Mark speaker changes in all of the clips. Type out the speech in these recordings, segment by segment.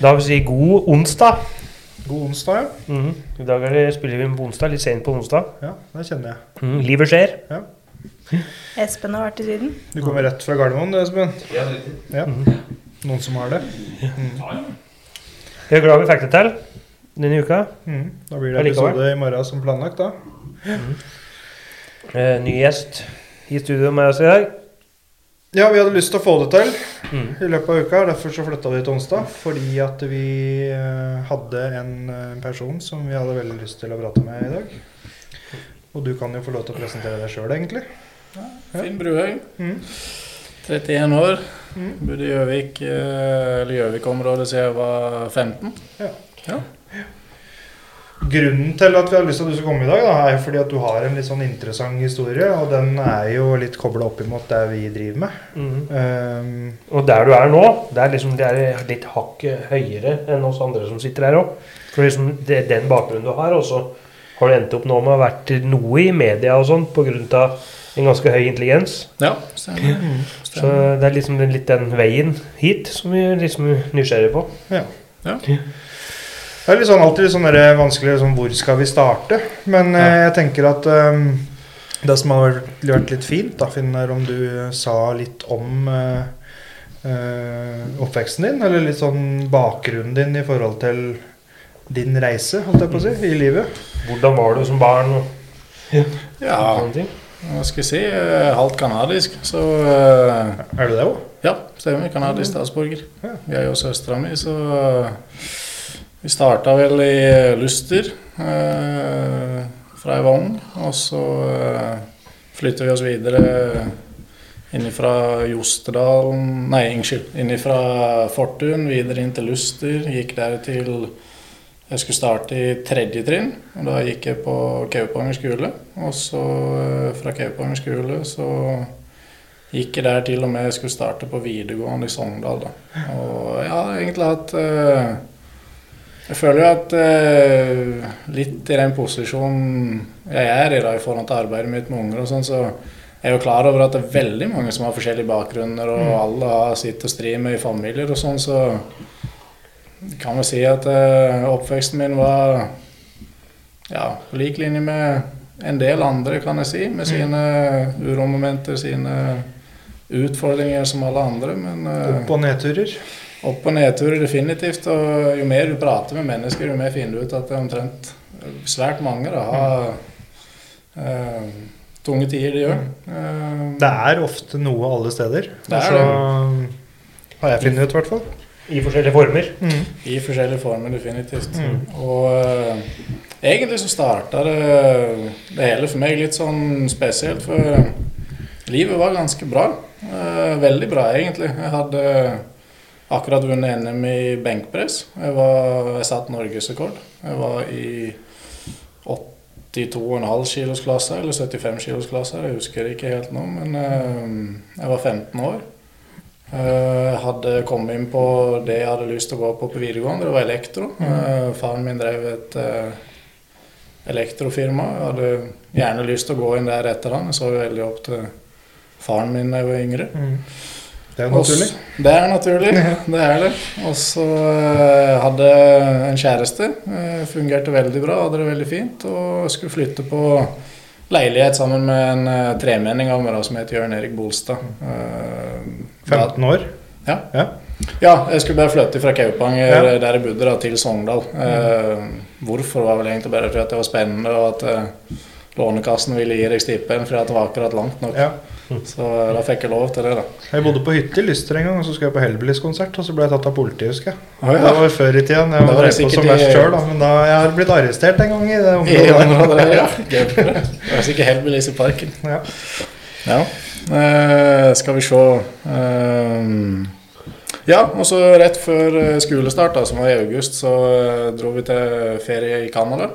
Speaker 1: Da vil vi si god onsdag.
Speaker 2: God onsdag, ja.
Speaker 1: Mhm. I dag er det, spiller vi på onsdag, litt sent på onsdag.
Speaker 2: ja. Det kjenner jeg.
Speaker 1: Mm, Livet skjer.
Speaker 3: Espen har vært i Syden.
Speaker 2: Du kommer rett fra Gardermoen, det, Espen? Ja. Noen som har det?
Speaker 1: Jeg er glad vi fikk det til denne uka.
Speaker 2: Mm. Da blir det episode i morgen som planlagt, da.
Speaker 1: Eh, ny gjest i studio med oss i dag.
Speaker 2: Ja, vi hadde lyst til å få det til
Speaker 1: mm.
Speaker 2: i løpet av uka. Derfor så flytta vi til onsdag. Fordi at vi eh, hadde en eh, person som vi hadde veldig lyst til å prate med i dag. Og du kan jo få lov til å presentere deg sjøl, egentlig.
Speaker 4: Finn Bruhaug.
Speaker 2: Mm.
Speaker 4: 31 år.
Speaker 2: Mm.
Speaker 4: Bodde i Gjøvik, eh, eller Gjøvik-området siden jeg var 15.
Speaker 2: Grunnen til at vi har lyst til at du skal komme i dag, da, er fordi at du har en litt sånn interessant historie. Og den er jo litt kobla opp imot det vi driver med.
Speaker 1: Mm.
Speaker 2: Um,
Speaker 1: Og der du er nå, det er liksom det er litt hakket høyere enn oss andre som sitter her òg. For liksom det er den bakgrunnen du har, og så har du endt opp nå med å ha vært noe i media og sånn pga. en ganske høy intelligens.
Speaker 4: Ja, stemmer.
Speaker 1: Så det er liksom litt den veien hit som vi liksom er nysgjerrige på.
Speaker 2: ja.
Speaker 4: Ja.
Speaker 2: Det er litt sånn, alltid litt sånn vanskelig sånn, Hvor skal vi starte? Men ja. jeg tenker at um, det som har vært, litt fint, da, Finn, er om du eh, sa litt om uh, uh, oppveksten din. Eller litt sånn bakgrunnen din i forhold til din reise, holdt jeg på å si, i livet.
Speaker 1: Hvordan var du som barn? og
Speaker 4: ja,
Speaker 1: ting?
Speaker 4: hva skal jeg si? eh, Halvt kanadisk. Så uh,
Speaker 2: Er du det òg?
Speaker 4: ja, stemmer. Kanadisk statsborger.
Speaker 2: Ja.
Speaker 4: Jeg og søstera mi, så eh, Vi starta vel i eh, Luster eh, fra var ung. Og så eh, flytta vi oss videre innifra Jostedalen Nei, unnskyld. Innifra Fortun, videre inn til Luster. Gikk der til jeg skulle starte i tredje trinn, og da gikk jeg på Kaupanger skole. Og så eh, fra Kaupanger skole så gikk jeg der til og med jeg skulle starte på videregående i Sogndal. da. Og jeg har egentlig hatt eh, Jeg føler jo at eh, litt i den posisjonen jeg er i da, i forhold til arbeidet mitt med unger og sånn, så jeg er jo klar over at det er veldig mange som har forskjellige bakgrunner, og alle har sitt å stri med i familier og sånn, så kan vi si at eh, oppveksten min var ja, på lik linje med en del andre, kan jeg si, med sine uromomenter, sine utfordringer som alle andre. Men eh,
Speaker 2: Opp- og nedturer.
Speaker 4: Opp- og nedturer definitivt. Og jo mer du prater med mennesker, jo mer finner du ut at det er omtrent svært mange da, har uh, tunge tider de gjør. Uh,
Speaker 2: Det er ofte noe alle steder.
Speaker 4: Det er
Speaker 2: Så har jeg funnet ut, i hvert fall.
Speaker 1: I forskjellige former.
Speaker 2: Mm.
Speaker 4: I forskjellige former, definitivt.
Speaker 2: Mm.
Speaker 4: Og uh, egentlig så starta det, det hele for meg litt sånn spesielt, for livet var ganske bra. Eh, veldig bra, egentlig. Jeg hadde akkurat vunnet NM i benkpress. Jeg, var, jeg satt norgesrekord. Jeg var i 82,5 kilos klasse, eller 75 kilos klasse, jeg husker ikke helt nå, men eh, jeg var 15 år. Eh, Jeg hadde kommet inn på det jeg hadde lyst til å gå på på videregående. Det var elektro. Eh, Faren min drev et eh, elektrofirma. Jeg hadde gjerne lyst til å gå inn der etter han. Jeg så veldig opp til faren min da jeg var yngre.
Speaker 2: Mm. Det er jo naturlig.
Speaker 4: Også, Det er naturlig, det er det. Og så eh, hadde en kjæreste. eh, Fungerte veldig bra, hadde det veldig fint. Og skulle flytte på leilighet sammen med en eh, tremenning av meg som heter Jørn Erik Bolstad. Eh,
Speaker 2: 15 år.
Speaker 4: Ja.
Speaker 2: Ja.
Speaker 4: Ja, jeg skulle bare flytte fra Kaupanger,
Speaker 2: Ja.
Speaker 4: der jeg bodde, da, til Sogndal. Eh, hvorfor var vel egentlig bare fordi det var spennende, og at Lånekassen ville gi deg stipend fordi det var akkurat langt nok.
Speaker 2: Ja.
Speaker 4: Så eh, da fikk jeg lov til det, da.
Speaker 2: Jeg bodde på hytte i Lyster en gang, og så skulle jeg på Hellbillies-konsert, og så ble jeg tatt av politiet, husker jeg.
Speaker 4: Ah, ja.
Speaker 2: Det var før i tida, jeg var drevet på som verst sjøl, da. Men da jeg har blitt arrestert en gang i det
Speaker 4: I
Speaker 2: området.
Speaker 4: området der, ja. Gøy. Det var sikkert Hellbillies i parken.
Speaker 2: Ja.
Speaker 4: Ja. Eh, skal vi se Ehm, Ja, og så rett før eh, skolestart, da, som var i august, så eh, dro vi til ferie i Canada.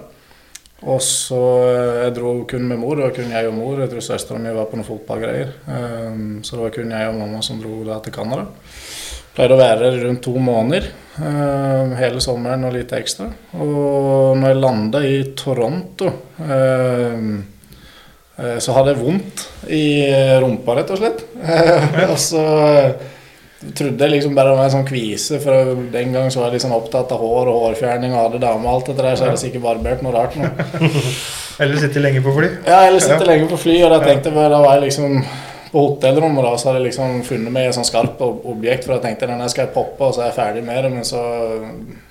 Speaker 4: Og så eh, Jeg dro kun med mor. Det var kun jeg og mor. Jeg tror søstera mi var på noen fotballgreier. Ehm, så det var kun jeg og mamma som dro da til Canada. Pleide å være der rundt to måneder. ehm, hele sommeren og litt ekstra. Og når jeg landa i Toronto ehm, eh, så hadde jeg vondt i rumpa, rett og slett. og så eh, trodde liksom bare det var en sånn kvise, for den gang så var jeg liksom opptatt av hår og hårfjerning og hadde dame og alt det der, så hadde jeg sikkert barbert noe rart nå.
Speaker 2: Eller sitte lenge på fly.
Speaker 4: Ja, eller sitte lenge på fly, og da tenkte jeg da var jeg liksom på hotellrommet da, så hadde jeg liksom funnet meg et sånn skarpt objekt, for jeg tenkte denne skal jeg poppe, og så er jeg ferdig med det, men så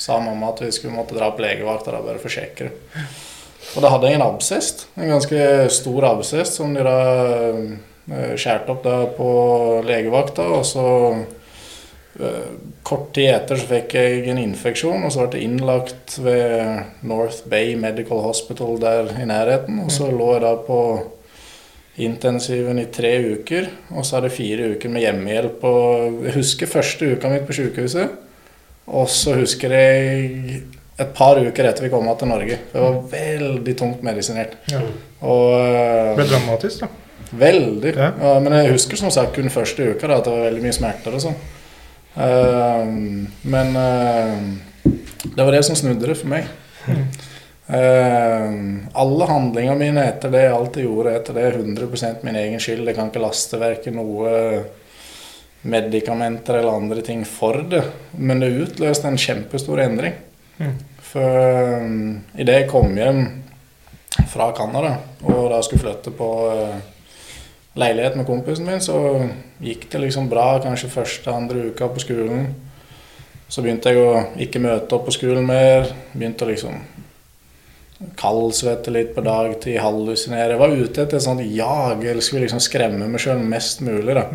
Speaker 4: sa mamma at vi skulle måtte dra på legevakta bare for å sjekke det. Og da hadde jeg en absest, en ganske stor absest, som de da eh, skjærte opp da på legevakta, og så kort tid etter så fikk jeg en infeksjon, og så ble jeg innlagt ved North Bay Medical Hospital der i nærheten, og så lå jeg da på intensiven i tre uker, og så er det fire uker med hjemmehjelp. Og jeg husker første uka mitt på sykehuset, og så husker jeg et par uker etter vi kom til Norge. Det var veldig tungt medisinert.
Speaker 2: Ja.
Speaker 4: Og eh,
Speaker 2: Det ble dramatisk, da.
Speaker 4: Veldig.
Speaker 2: Ja.
Speaker 4: Ja, men jeg husker som sagt kun første uka da, at det var veldig mye smerter og sånn. Ehm, men ehm, det var det som snudde det for meg. Uh, alle handlingene mine etter det, alt jeg gjorde etter det, er 100 min egen skyld. Jeg kan ikke laste verken noe medikamenter eller andre ting for det. Men det utløste en kjempestor endring.
Speaker 2: Mm.
Speaker 4: For um, idet jeg kom hjem fra Canada og da skulle flytte på eh, leilighet med kompisen min, så gikk det liksom bra kanskje første, andre uka på skolen. Så begynte jeg å ikke møte opp på skolen mer. Begynte å liksom kaldsvette litt på dagtid, hallusinere. Jeg var ute etter et sånt jag, eller skulle liksom skremme meg sjøl mest mulig. da.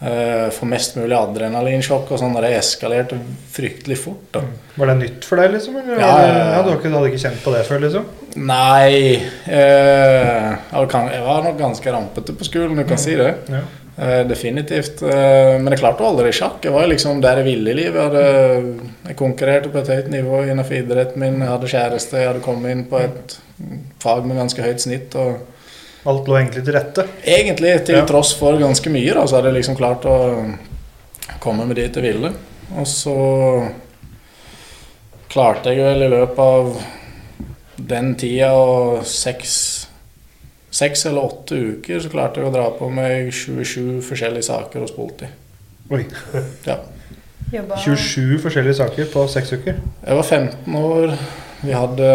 Speaker 4: Eh, Få mest mulig adrenalinsjokk og sånn. Det eskalerte fryktelig fort. da.
Speaker 2: Var det nytt for deg, liksom? Eller
Speaker 4: Ja, ja, ja.
Speaker 2: ja, du hadde ikke kjent på det før, liksom?
Speaker 4: Nei eh, jeg, var nok ganske rampete på skolen, du kan si det.
Speaker 2: Ja.
Speaker 4: Eh, definitivt. Eh, men jeg klarte aldri sjakk. Jeg var liksom der jeg ville i livet. Jeg, jeg konkurrerte på et høyt nivå innenfor idretten min. Jeg hadde kjæreste. Jeg hadde kommet inn på et fag med ganske høyt snitt.
Speaker 2: Alt lå egentlig til rette.
Speaker 4: Egentlig til
Speaker 2: Ja.
Speaker 4: tross for ganske mye, da, så hadde jeg liksom klart å komme med dit jeg ville. Og så klarte jeg vel i løpet av den tida og seks, seks eller åtte uker så klarte jeg å dra på meg 27 forskjellige saker hos politiet.
Speaker 2: Oi.
Speaker 4: Ja.
Speaker 2: 27 forskjellige saker på seks uker.
Speaker 4: Jeg var 15 år. Vi hadde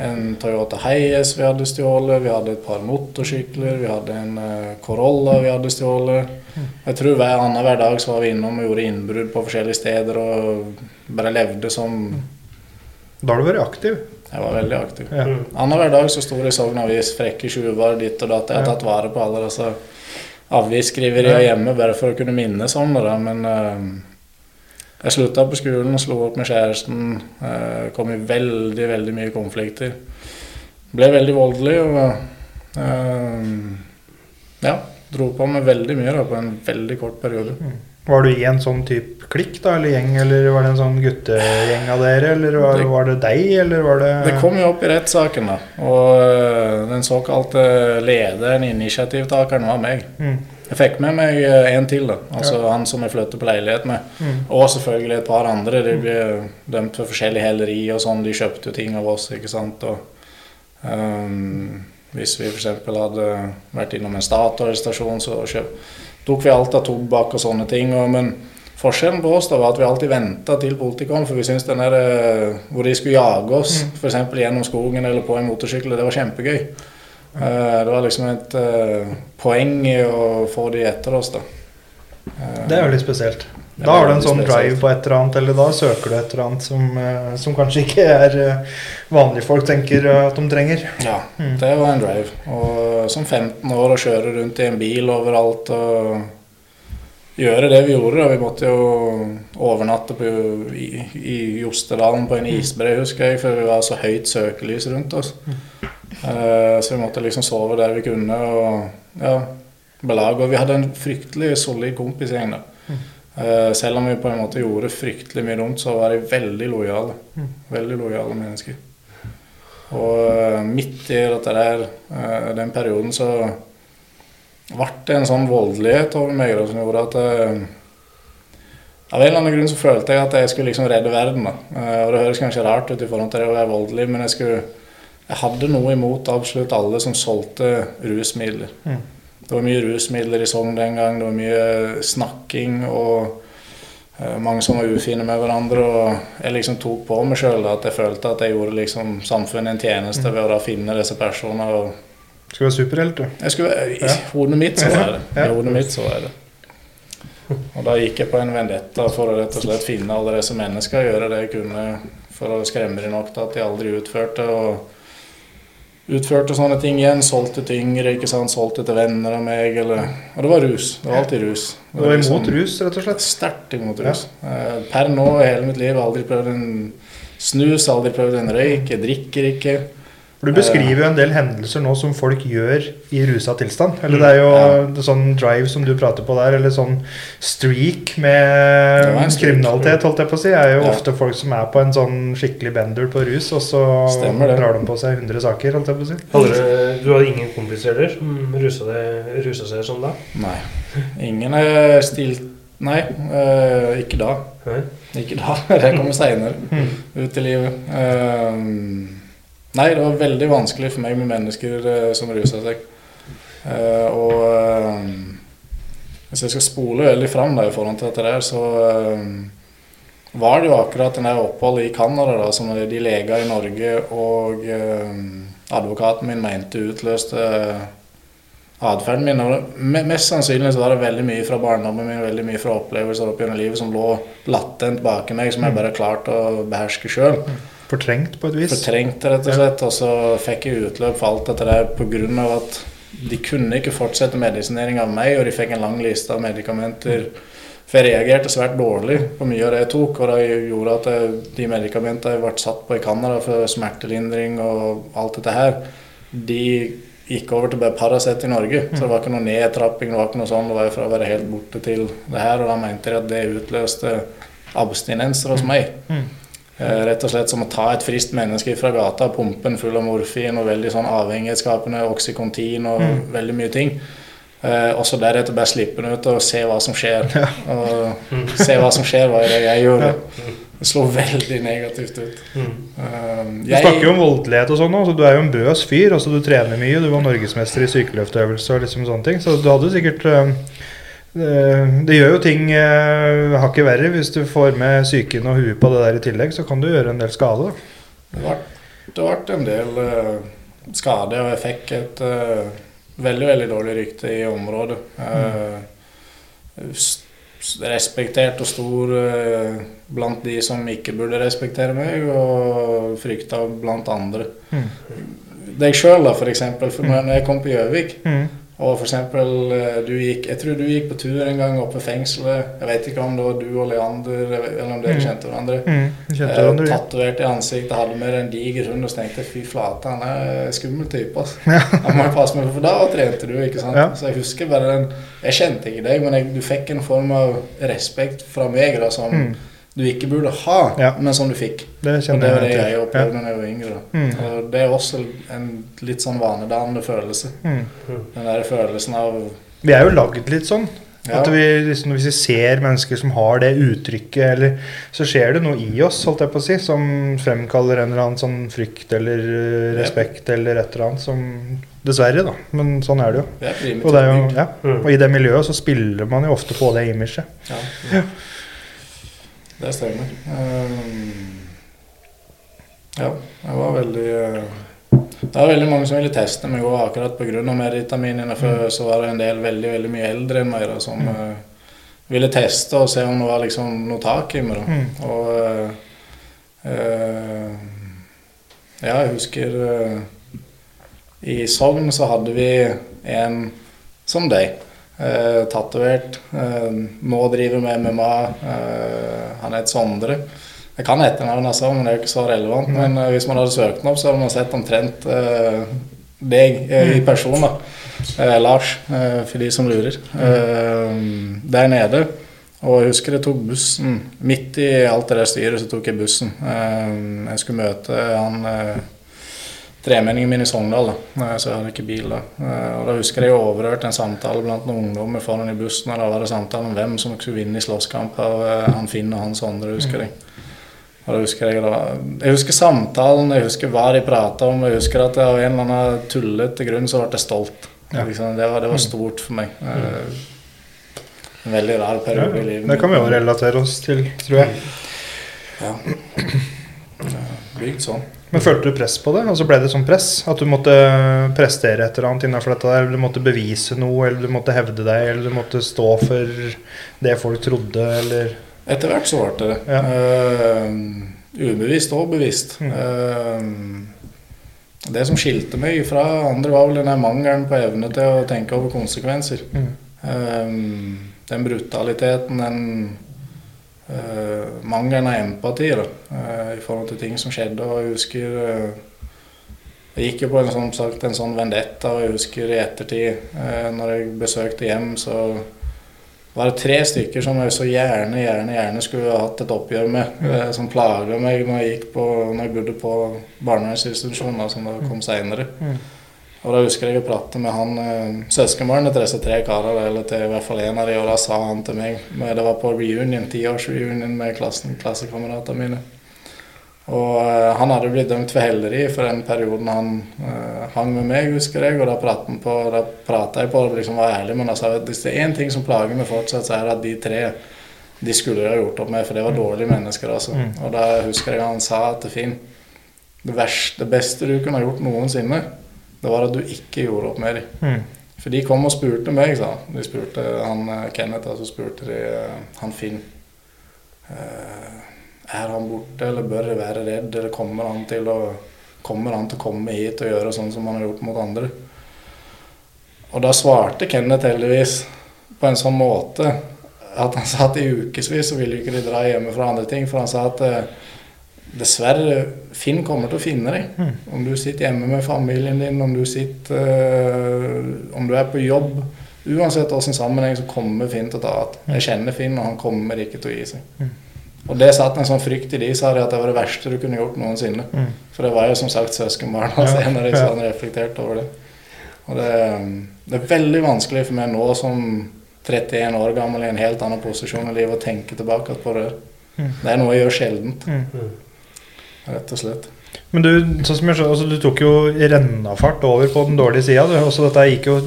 Speaker 4: en Toyota Hiace vi hadde stjålet. Vi hadde et par motorsykler. Vi hadde en eh, Corolla vi hadde stjålet. Jeg tror hver annenhver dag så var vi innom og gjorde innbrudd på forskjellige steder og bare levde som
Speaker 2: Da har du vært aktiv.
Speaker 4: Jeg var veldig aktiv.
Speaker 2: Ja.
Speaker 1: Mm.
Speaker 4: Annenhver dag så sto det i Sogn Avis 'frekke tjuver' ditt og datt. Jeg har tatt vare på alle disse avisskriveriene hjemme bare for å kunne minnes om det. Men uh, jeg slutta på skolen, slo opp med kjæresten. uh, kom i veldig, veldig mye konflikter. Ble veldig voldelig og uh, ja, dro på med veldig mye da, på en veldig kort periode.
Speaker 2: Var du i en sånn type klikk, da, eller gjeng, eller var det en sånn guttegjeng av dere, eller var,
Speaker 4: Det-
Speaker 2: var det deg, eller var det
Speaker 4: Det kom jo opp i rettssaken, da. Og eh, den såkalte lederen, initiativtakeren, var meg.
Speaker 2: Mm.
Speaker 4: Jeg fikk med meg eh, en til, da. Altså han som jeg flyttet på leilighet med.
Speaker 2: Mm.
Speaker 4: Og selvfølgelig et par andre. De ble dømt for forskjellig heleri og sånn. De kjøpte jo ting av oss, ikke sant. Og, um, hvis vi f.eks. hadde vært innom en Statoil-stasjon, så kjøp, tok vi alt av tobakk og sånne ting. Og, men forskjellen på oss da var at vi alltid venta til politiet kom, for vi syntes den der eh, hvor de skulle jage oss,
Speaker 2: Mm.
Speaker 4: f.eks. gjennom skogen eller på en motorsykkel, det var kjempegøy. Mm. det var liksom et eh, poeng i å få de etter oss, da.
Speaker 2: Det er jo litt spesielt. Da har du en sånn drive på et eller annet, eller da søker du et eller annet som, eh, som kanskje ikke er eh, vanlige folk tenker eh, at de trenger.
Speaker 4: Ja,
Speaker 2: Mm.
Speaker 4: det var en drive. Og som 15 år å kjøre rundt i en bil overalt og gjøre det vi gjorde. da. Vi måtte jo overnatte på, i, i Jostedalen på en isbre, husker jeg, for vi var så høyt søkelys rundt oss. Uh, så vi måtte liksom sove der vi kunne og ja, belage. Og vi hadde en fryktelig solid kompisgjeng. da. Eh, selv om vi på en måte gjorde fryktelig mye dumt, så var de veldig lojale. Veldig lojale mennesker. Og eh, midt i dette der, eh, den perioden, så ble det en sånn voldelighet over meg som gjorde at Av en eller annen grunn så følte jeg at jeg skulle liksom redde verden. da. Og det høres kanskje rart ut i forhold til det å være voldelig, men jeg skulle jeg hadde noe imot absolutt alle som solgte rusmidler.
Speaker 2: Mm.
Speaker 4: Det var mye rusmidler i Sogn den gang. Det var mye snakking og eh, mange som var ufine med hverandre. Og jeg liksom tok på meg sjøl at jeg følte at jeg gjorde liksom samfunnet en tjeneste ved å finne disse personene. og
Speaker 2: skulle være superhelt, du.
Speaker 4: jeg skulle, I
Speaker 2: Ja.
Speaker 4: hodet mitt så var det. I hodet mitt så var det. Og da gikk jeg på en vendetta for å rett og slett finne alle disse menneskene, gjøre det jeg kunne for å skremme dem nok til at de aldri utførte. og Utførte sånne ting igjen. Solgte til yngre, ikke sant? solgte til venner av meg. Eller, og det var rus. Det var alltid rus. Det
Speaker 2: var
Speaker 4: liksom-
Speaker 2: imot rus, rett og slett.
Speaker 4: Sterkt imot rus. Ja. Per nå i hele mitt liv har jeg aldri prøvd en snus, aldri prøvd en røyk. Jeg drikker ikke.
Speaker 2: For Du beskriver jo en del hendelser nå som folk gjør i rusa tilstand. Eller det er jo
Speaker 4: Ja.
Speaker 2: sånn drive som du prater på der, eller sånn streak med
Speaker 4: streak.
Speaker 2: kriminalitet, holdt jeg på å si, er jo
Speaker 4: Ja.
Speaker 2: ofte folk som er på en sånn skikkelig bender på rus, og så drar de på seg 100 saker, holdt jeg på å si.
Speaker 1: Hadde du, hadde ingen kompiser der som rusa, det, rusa seg sånn da?
Speaker 4: Nei. Ingen er stilt Nei, øh, ikke da.
Speaker 1: Hæ?
Speaker 4: Ikke da. Det kommer seinere
Speaker 2: Mm.
Speaker 4: ut i livet. Eh, nei, det var veldig vanskelig for meg med mennesker eh, som rusa seg. Eh, og eh, hvis jeg skal spole veldig fram da, i forhold til dette der, så var det jo akkurat denne oppholdet i Canada da, som de leger i Norge og advokaten min mente utløste atferden min. Og mest sannsynlig så var det veldig mye fra barndommen min veldig mye fra opplevelser opp gjennom livet som lå latent bak meg, som jeg bare klarte å beherske sjøl.
Speaker 2: Fortrengt på et vis.
Speaker 4: Fortrengt, rett og slett. Og så fikk jeg utløp for alt dette der pga. at de kunne ikke fortsette medisinering av meg, og de fikk en lang liste av medikamenter. For jeg reagerte svært dårlig på mye av det jeg tok, og det gjorde at jeg- de medikamentene jeg ble satt på i Canada for smertelindring og alt dette her, de gikk over til bare Paracet i Norge. Så det var ikke noe nedtrapping, det var ikke noe sånn, det var fra å være helt borte til det her, og da mente de at det utløste abstinenser hos meg. Eh, Rett og slett som å ta et friskt menneske fra gata, pumpe den full av morfin og veldig sånn avhengighetsskapende oksykontin og
Speaker 2: Mm.
Speaker 4: veldig mye ting. Eh, og så deretter bare slippe den ut og se hva som skjer. Og se hva som skjer, var jo det jeg gjorde. Det slo veldig negativt ut.
Speaker 1: Mm.
Speaker 4: Eh,
Speaker 2: Du snakker jo om voldelighet og sånn så du er jo en bøs fyr. altså Du trener mye, du var norgesmester i sykeløftøvelse og liksom sånne ting. Så du hadde sikkert eh, Det gjør jo ting eh, hakket verre. Hvis du får med psyken og huet på det der i tillegg, så kan du gjøre en del skade.
Speaker 4: Det ble, det ble en del uh, skade, og jeg fikk et eh, veldig, veldig dårlig rykte i området. Eh, s- respektert og stor eh, blant de som ikke burde respektere meg, og frykta blant andre.
Speaker 2: Mm.
Speaker 4: Deg sjøl, da, for eksempel. For når jeg kom på Gjøvik,
Speaker 2: Mm.
Speaker 4: Og for eksempel eh, du gikk Jeg tror du gikk på tur en gang oppe i fengselet. Jeg vet ikke om det var du og Leander, eller om dere
Speaker 2: Mm.
Speaker 4: kjente hverandre.
Speaker 2: Mm.
Speaker 4: Eh, Tatovert i ansiktet, hadde med en diger hund og så tenkte fy flate, han er skummel type. Altså. Han må passe meg for da trente du, ikke sant.
Speaker 2: Ja.
Speaker 4: Så jeg husker bare den Jeg kjente ikke deg, men jeg, du fikk en form av respekt fra meg da, som
Speaker 2: Mm.
Speaker 4: Du ikke burde ha,
Speaker 2: Ja.
Speaker 4: men som du fikk.
Speaker 2: Det
Speaker 4: Og det var det
Speaker 2: jeg
Speaker 4: opplevde da jeg var yngre.
Speaker 2: Mm.
Speaker 4: Og det er også en litt sånn vanedannende følelse.
Speaker 2: Mm.
Speaker 4: Den der følelsen av
Speaker 2: Vi er jo lagd litt sånn.
Speaker 4: ja,
Speaker 2: vi, liksom, Hvis vi ser mennesker som har det uttrykket, eller, så skjer det noe i oss holdt jeg på å si, som fremkaller en eller annen sånn frykt eller
Speaker 4: Ja.
Speaker 2: respekt eller et eller annet. som Dessverre, da. Men sånn er det jo.
Speaker 4: det er.
Speaker 2: Og, det er jo ja. Og i det miljøet så spiller man jo ofte på det imaget.
Speaker 4: Ja. Det stemmer. Um, ja, jeg var veldig uh, Det var veldig mange som ville teste meg òg, akkurat pga. meditaminene. For så var det en del veldig veldig mye eldre enn meg da, som mm. ville teste og se om det var liksom noe tak i meg. da.
Speaker 2: Mm.
Speaker 4: Og eh, eh, Ja, jeg husker eh, I Sogn så hadde vi en som deg. Uh, Tatovert. eh, nå driver med MMA. eh, han heter Sondre. Jeg kan etternavnet òg, men det er jo ikke så relevant. Men eh, hvis man hadde søkt den opp, så hadde man sett omtrent eh, deg eh, i person. da. Eh, Lars, eh, for de som lurer. Eh, der nede. Og jeg husker jeg tok bussen. Midt i alt det der styret så tok jeg bussen. Eh, jeg skulle møte han eh, tremenningen min i Sogndal, da. Så jeg hadde ikke bil da. Eh, og da husker jeg jeg overhørte en samtale blant noen ungdommer foran i bussen. Og da var det samtale om hvem som skulle vinne i slåsskamp av eh, han Finn og han Sondre, husker jeg. Og da husker jeg, da, jeg husker samtalen, jeg husker hva de prata om. Jeg husker at jeg av en eller annen tullete grunn så ble jeg stolt.
Speaker 2: Ja.
Speaker 4: Liksom, det, var, det var stort for meg. Eh, En veldig rar
Speaker 2: Ja,
Speaker 4: periode i livet.
Speaker 2: det kan vi jo relatere oss til, tror jeg.
Speaker 4: Ja. Bygd sånn.
Speaker 2: Men følte du press på det? Altså Ble det sånn press? At du måtte prestere et eller annet innenfor dette der? Eller du måtte bevise noe, eller du måtte hevde deg, eller du måtte stå for det folk trodde, eller
Speaker 4: Etter hvert så ble det det.
Speaker 2: Ja.
Speaker 4: Uh, ubevisst og bevisst.
Speaker 2: Mm.
Speaker 4: Uh, det som skilte meg fra andre, var vel denne mangelen på evne til å tenke over konsekvenser.
Speaker 2: Mm.
Speaker 4: Uh, den brutaliteten, den mangelen av empati da, i forhold til ting som skjedde. Og jeg husker eh, Jeg gikk jo på en sånn, sagt, en sånn vendetta, og jeg husker i ettertid, eh, når jeg besøkte hjem, så var det tre stykker som jeg så gjerne, gjerne, gjerne skulle ha hatt et oppgjør med. eh, Som plaga meg når jeg, gikk på, når jeg bodde på barnevernsinstitusjon, som da kom seinere.
Speaker 2: Mm.
Speaker 4: Og da husker jeg å prate med han søskenbarnet til disse tre karene, eller til i hvert fall en av de, og da sa han til meg men Det var på reunion, tiårsreunion med klassen, klassekameratene mine. Og eh, han hadde blitt dømt for helleri for den perioden han eh, hang med meg, husker jeg. Og da pratet på, da prata jeg på det, liksom var ærlig, men altså, hvis det er én ting som plager meg fortsatt, så er det at de tre de skulle ha gjort opp med, for det var dårlige mennesker. altså.
Speaker 2: Mm.
Speaker 4: Og da husker jeg han sa til Finn det, verste, det beste du kunne ha gjort noensinne, det var at du ikke gjorde opp med dem.
Speaker 2: Mm.
Speaker 4: For de kom og spurte meg, sa han. De spurte han eh, Kenneth, og så spurte de eh, han Finn. eh, er han borte, eller bør jeg være redd, eller kommer han til å Kommer han til å komme hit og gjøre sånn som han har gjort mot andre? Og da svarte Kenneth heldigvis på en sånn måte at han sa at i ukevis så ville ikke de dra hjemmefra andre ting. For han sa at eh, dessverre, Finn kommer til å finne deg.
Speaker 2: Mm.
Speaker 4: Om du sitter hjemme med familien din, om du sitter eh, Om du er på jobb. Uansett hvilken sammenheng så kommer Finn til å ta igjen. Jeg kjenner Finn, og han kommer ikke til å gi seg. Og det satt en sånn frykt i de, sa de, at det var det verste du kunne gjort noensinne.
Speaker 2: Mm.
Speaker 4: For det var jo som sagt søskenbarn altså,
Speaker 2: Ja,
Speaker 4: en de
Speaker 2: ja.
Speaker 4: som hadde reflektert over det. Og det, det er veldig vanskelig for meg nå som 31 år gammel i en helt annen posisjon i livet å tenke tilbake på det.
Speaker 2: Mm.
Speaker 4: Det er noe jeg gjør sjeldent,
Speaker 2: Mm.
Speaker 4: rett og slett.
Speaker 2: Men du, sånn som jeg skjønner, altså, du tok jo rennafart over på den dårlige sida. Dette gikk jo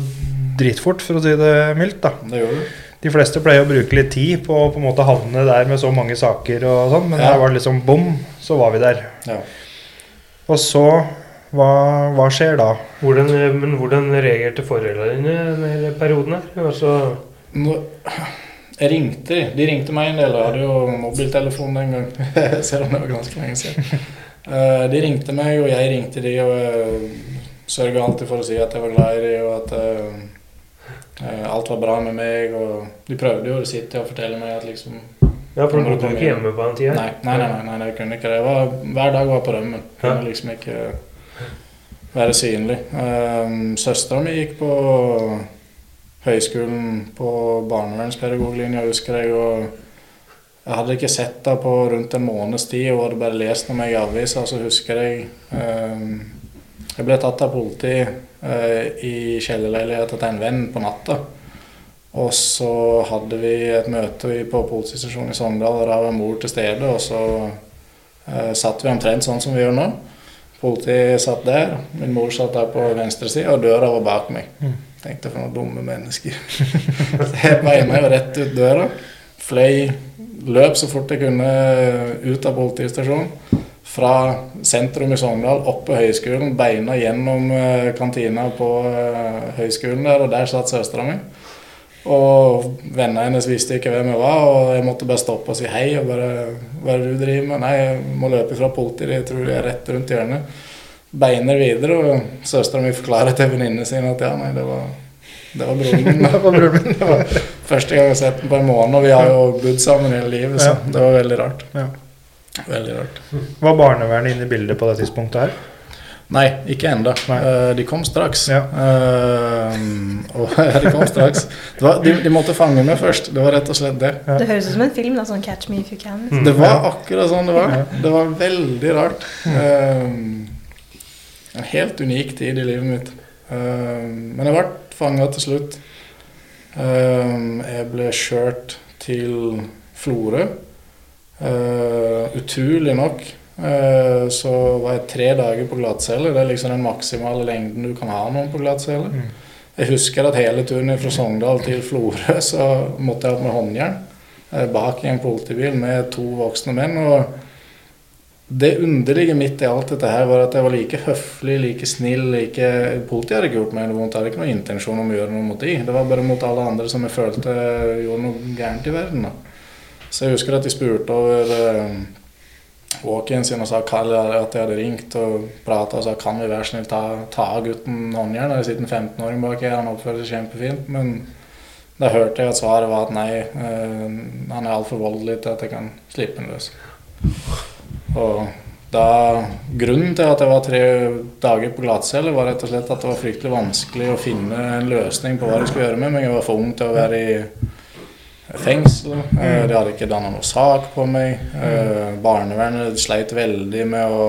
Speaker 2: dritfort, for å si det mildt. da.
Speaker 4: Det gjør du.
Speaker 2: De fleste pleier å bruke litt tid på å på en måte havne der med så mange saker og sånn, men
Speaker 4: Ja.
Speaker 2: her var det liksom bom, så var vi der.
Speaker 4: Ja.
Speaker 2: Og så hva, hva skjer da?
Speaker 1: Hvordan, eh, men hvordan reagerte foreldrene dine i hele perioden her? Altså,
Speaker 4: Nå, jeg ringte de. Ringte meg en del. Jeg hadde jo mobiltelefon den gang. Selv om det var ganske lenge siden. Eh, de ringte meg, og jeg ringte de, og jeg sørga alltid for å si at jeg var glad i de, og at eh, eh, alt var bra med meg. Og de prøvde jo å sitte og fortelle meg at liksom
Speaker 1: ja, for du bodde ikke hjemme på den tida?
Speaker 4: Nei, nei, nei, nei, nei jeg kunne ikke det. Var, hver dag var på rømmen. Kunne liksom ikke være synlig. Um, Søstera mi gikk på høyskolen på barnevernspedagoglinja, husker jeg. og jeg hadde ikke sett henne på rundt en måneds tid, og hadde bare lest om meg i avisa. Så husker jeg um, Jeg ble tatt av politi uh, i kjellerleiligheten til en venn på natta. Og så hadde vi et møte på politistasjonen i Sogndal, og da var mor til stede. Og så eh, satt vi omtrent sånn som vi gjør nå. Politiet satt der, min mor satt der på venstre side, og døra var bak meg.
Speaker 2: Mm.
Speaker 4: Tenkte for noen dumme mennesker. Så jeg var jo og rett ut døra. Fløy, løp så fort jeg kunne ut av politistasjonen. Fra sentrum i Sogndal, opp på høyskolen, beina gjennom eh, kantina på eh, høyskolen der, og der satt søstera mi. Og vennene hennes visste ikke hvem jeg var, og jeg måtte bare stoppe og si hei. og bare, Hva er det du driver med? Nei, jeg må løpe fra politiet, jeg tror de er rett rundt hjørnet. Beiner videre, og søstera mi forklarer til venninnene sine at ja, nei, det var, det var broren min.
Speaker 2: Det var broren min. Det var-
Speaker 4: Første gang jeg har sett den på en måned, og vi har jo bodd sammen hele livet, så det var veldig rart.
Speaker 2: Ja.
Speaker 4: Veldig rart.
Speaker 2: Var barnevernet inne i bildet på det tidspunktet her?
Speaker 4: Nei, ikke ennå.
Speaker 2: Nei.
Speaker 4: de kom straks.
Speaker 2: Ja.
Speaker 4: Uh, og de kom straks. Det var, de, de måtte fange meg først. Det var rett og slett det.
Speaker 2: Ja.
Speaker 3: Det høres ut som en film, da, sånn 'Catch me if you can'.
Speaker 1: Mm.
Speaker 4: Det var akkurat sånn det var.
Speaker 2: Ja.
Speaker 4: Det var veldig rart. Uh, en helt unik tid i livet mitt. Uh, men jeg ble fanga til slutt. Eh, jeg ble kjørt til Florø. Eh, utrolig nok uh, så var jeg tre dager på glattcelle. Det er liksom den maksimale lengden du kan ha noen på glattcelle.
Speaker 2: Mm.
Speaker 4: Jeg husker at hele turen fra Sogndal til Florø så måtte jeg opp med håndjern uh, bak i en politibil med to voksne menn. og det underlige midt i alt dette her var at jeg var like høflig, like snill. like... Politiet hadde ikke gjort meg noe vondt. Jeg hadde ikke noen intensjon om å gjøre noe mot de. Det var bare mot alle andre som jeg følte gjorde noe gærent i verden. da. Så jeg husker at de spurte over uh, walk-in sin og sa at jeg hadde ringt og prata og sa kan vi være snill ta, ta av gutten håndjern. Det sitter en 15-åring bak her, han oppfører seg kjempefint. Men da hørte jeg at svaret var at nei, uh, han er altfor voldelig til at jeg kan slippe ham løs. Og da, grunnen til at jeg var tre dager på glattcelle, var rett og slett at det var fryktelig vanskelig å finne en løsning på hva jeg skulle gjøre med meg. Jeg var for ung til å være i fengsel. Mm. De hadde ikke danna noe sak på meg. Mm. Barnevernet sleit veldig med å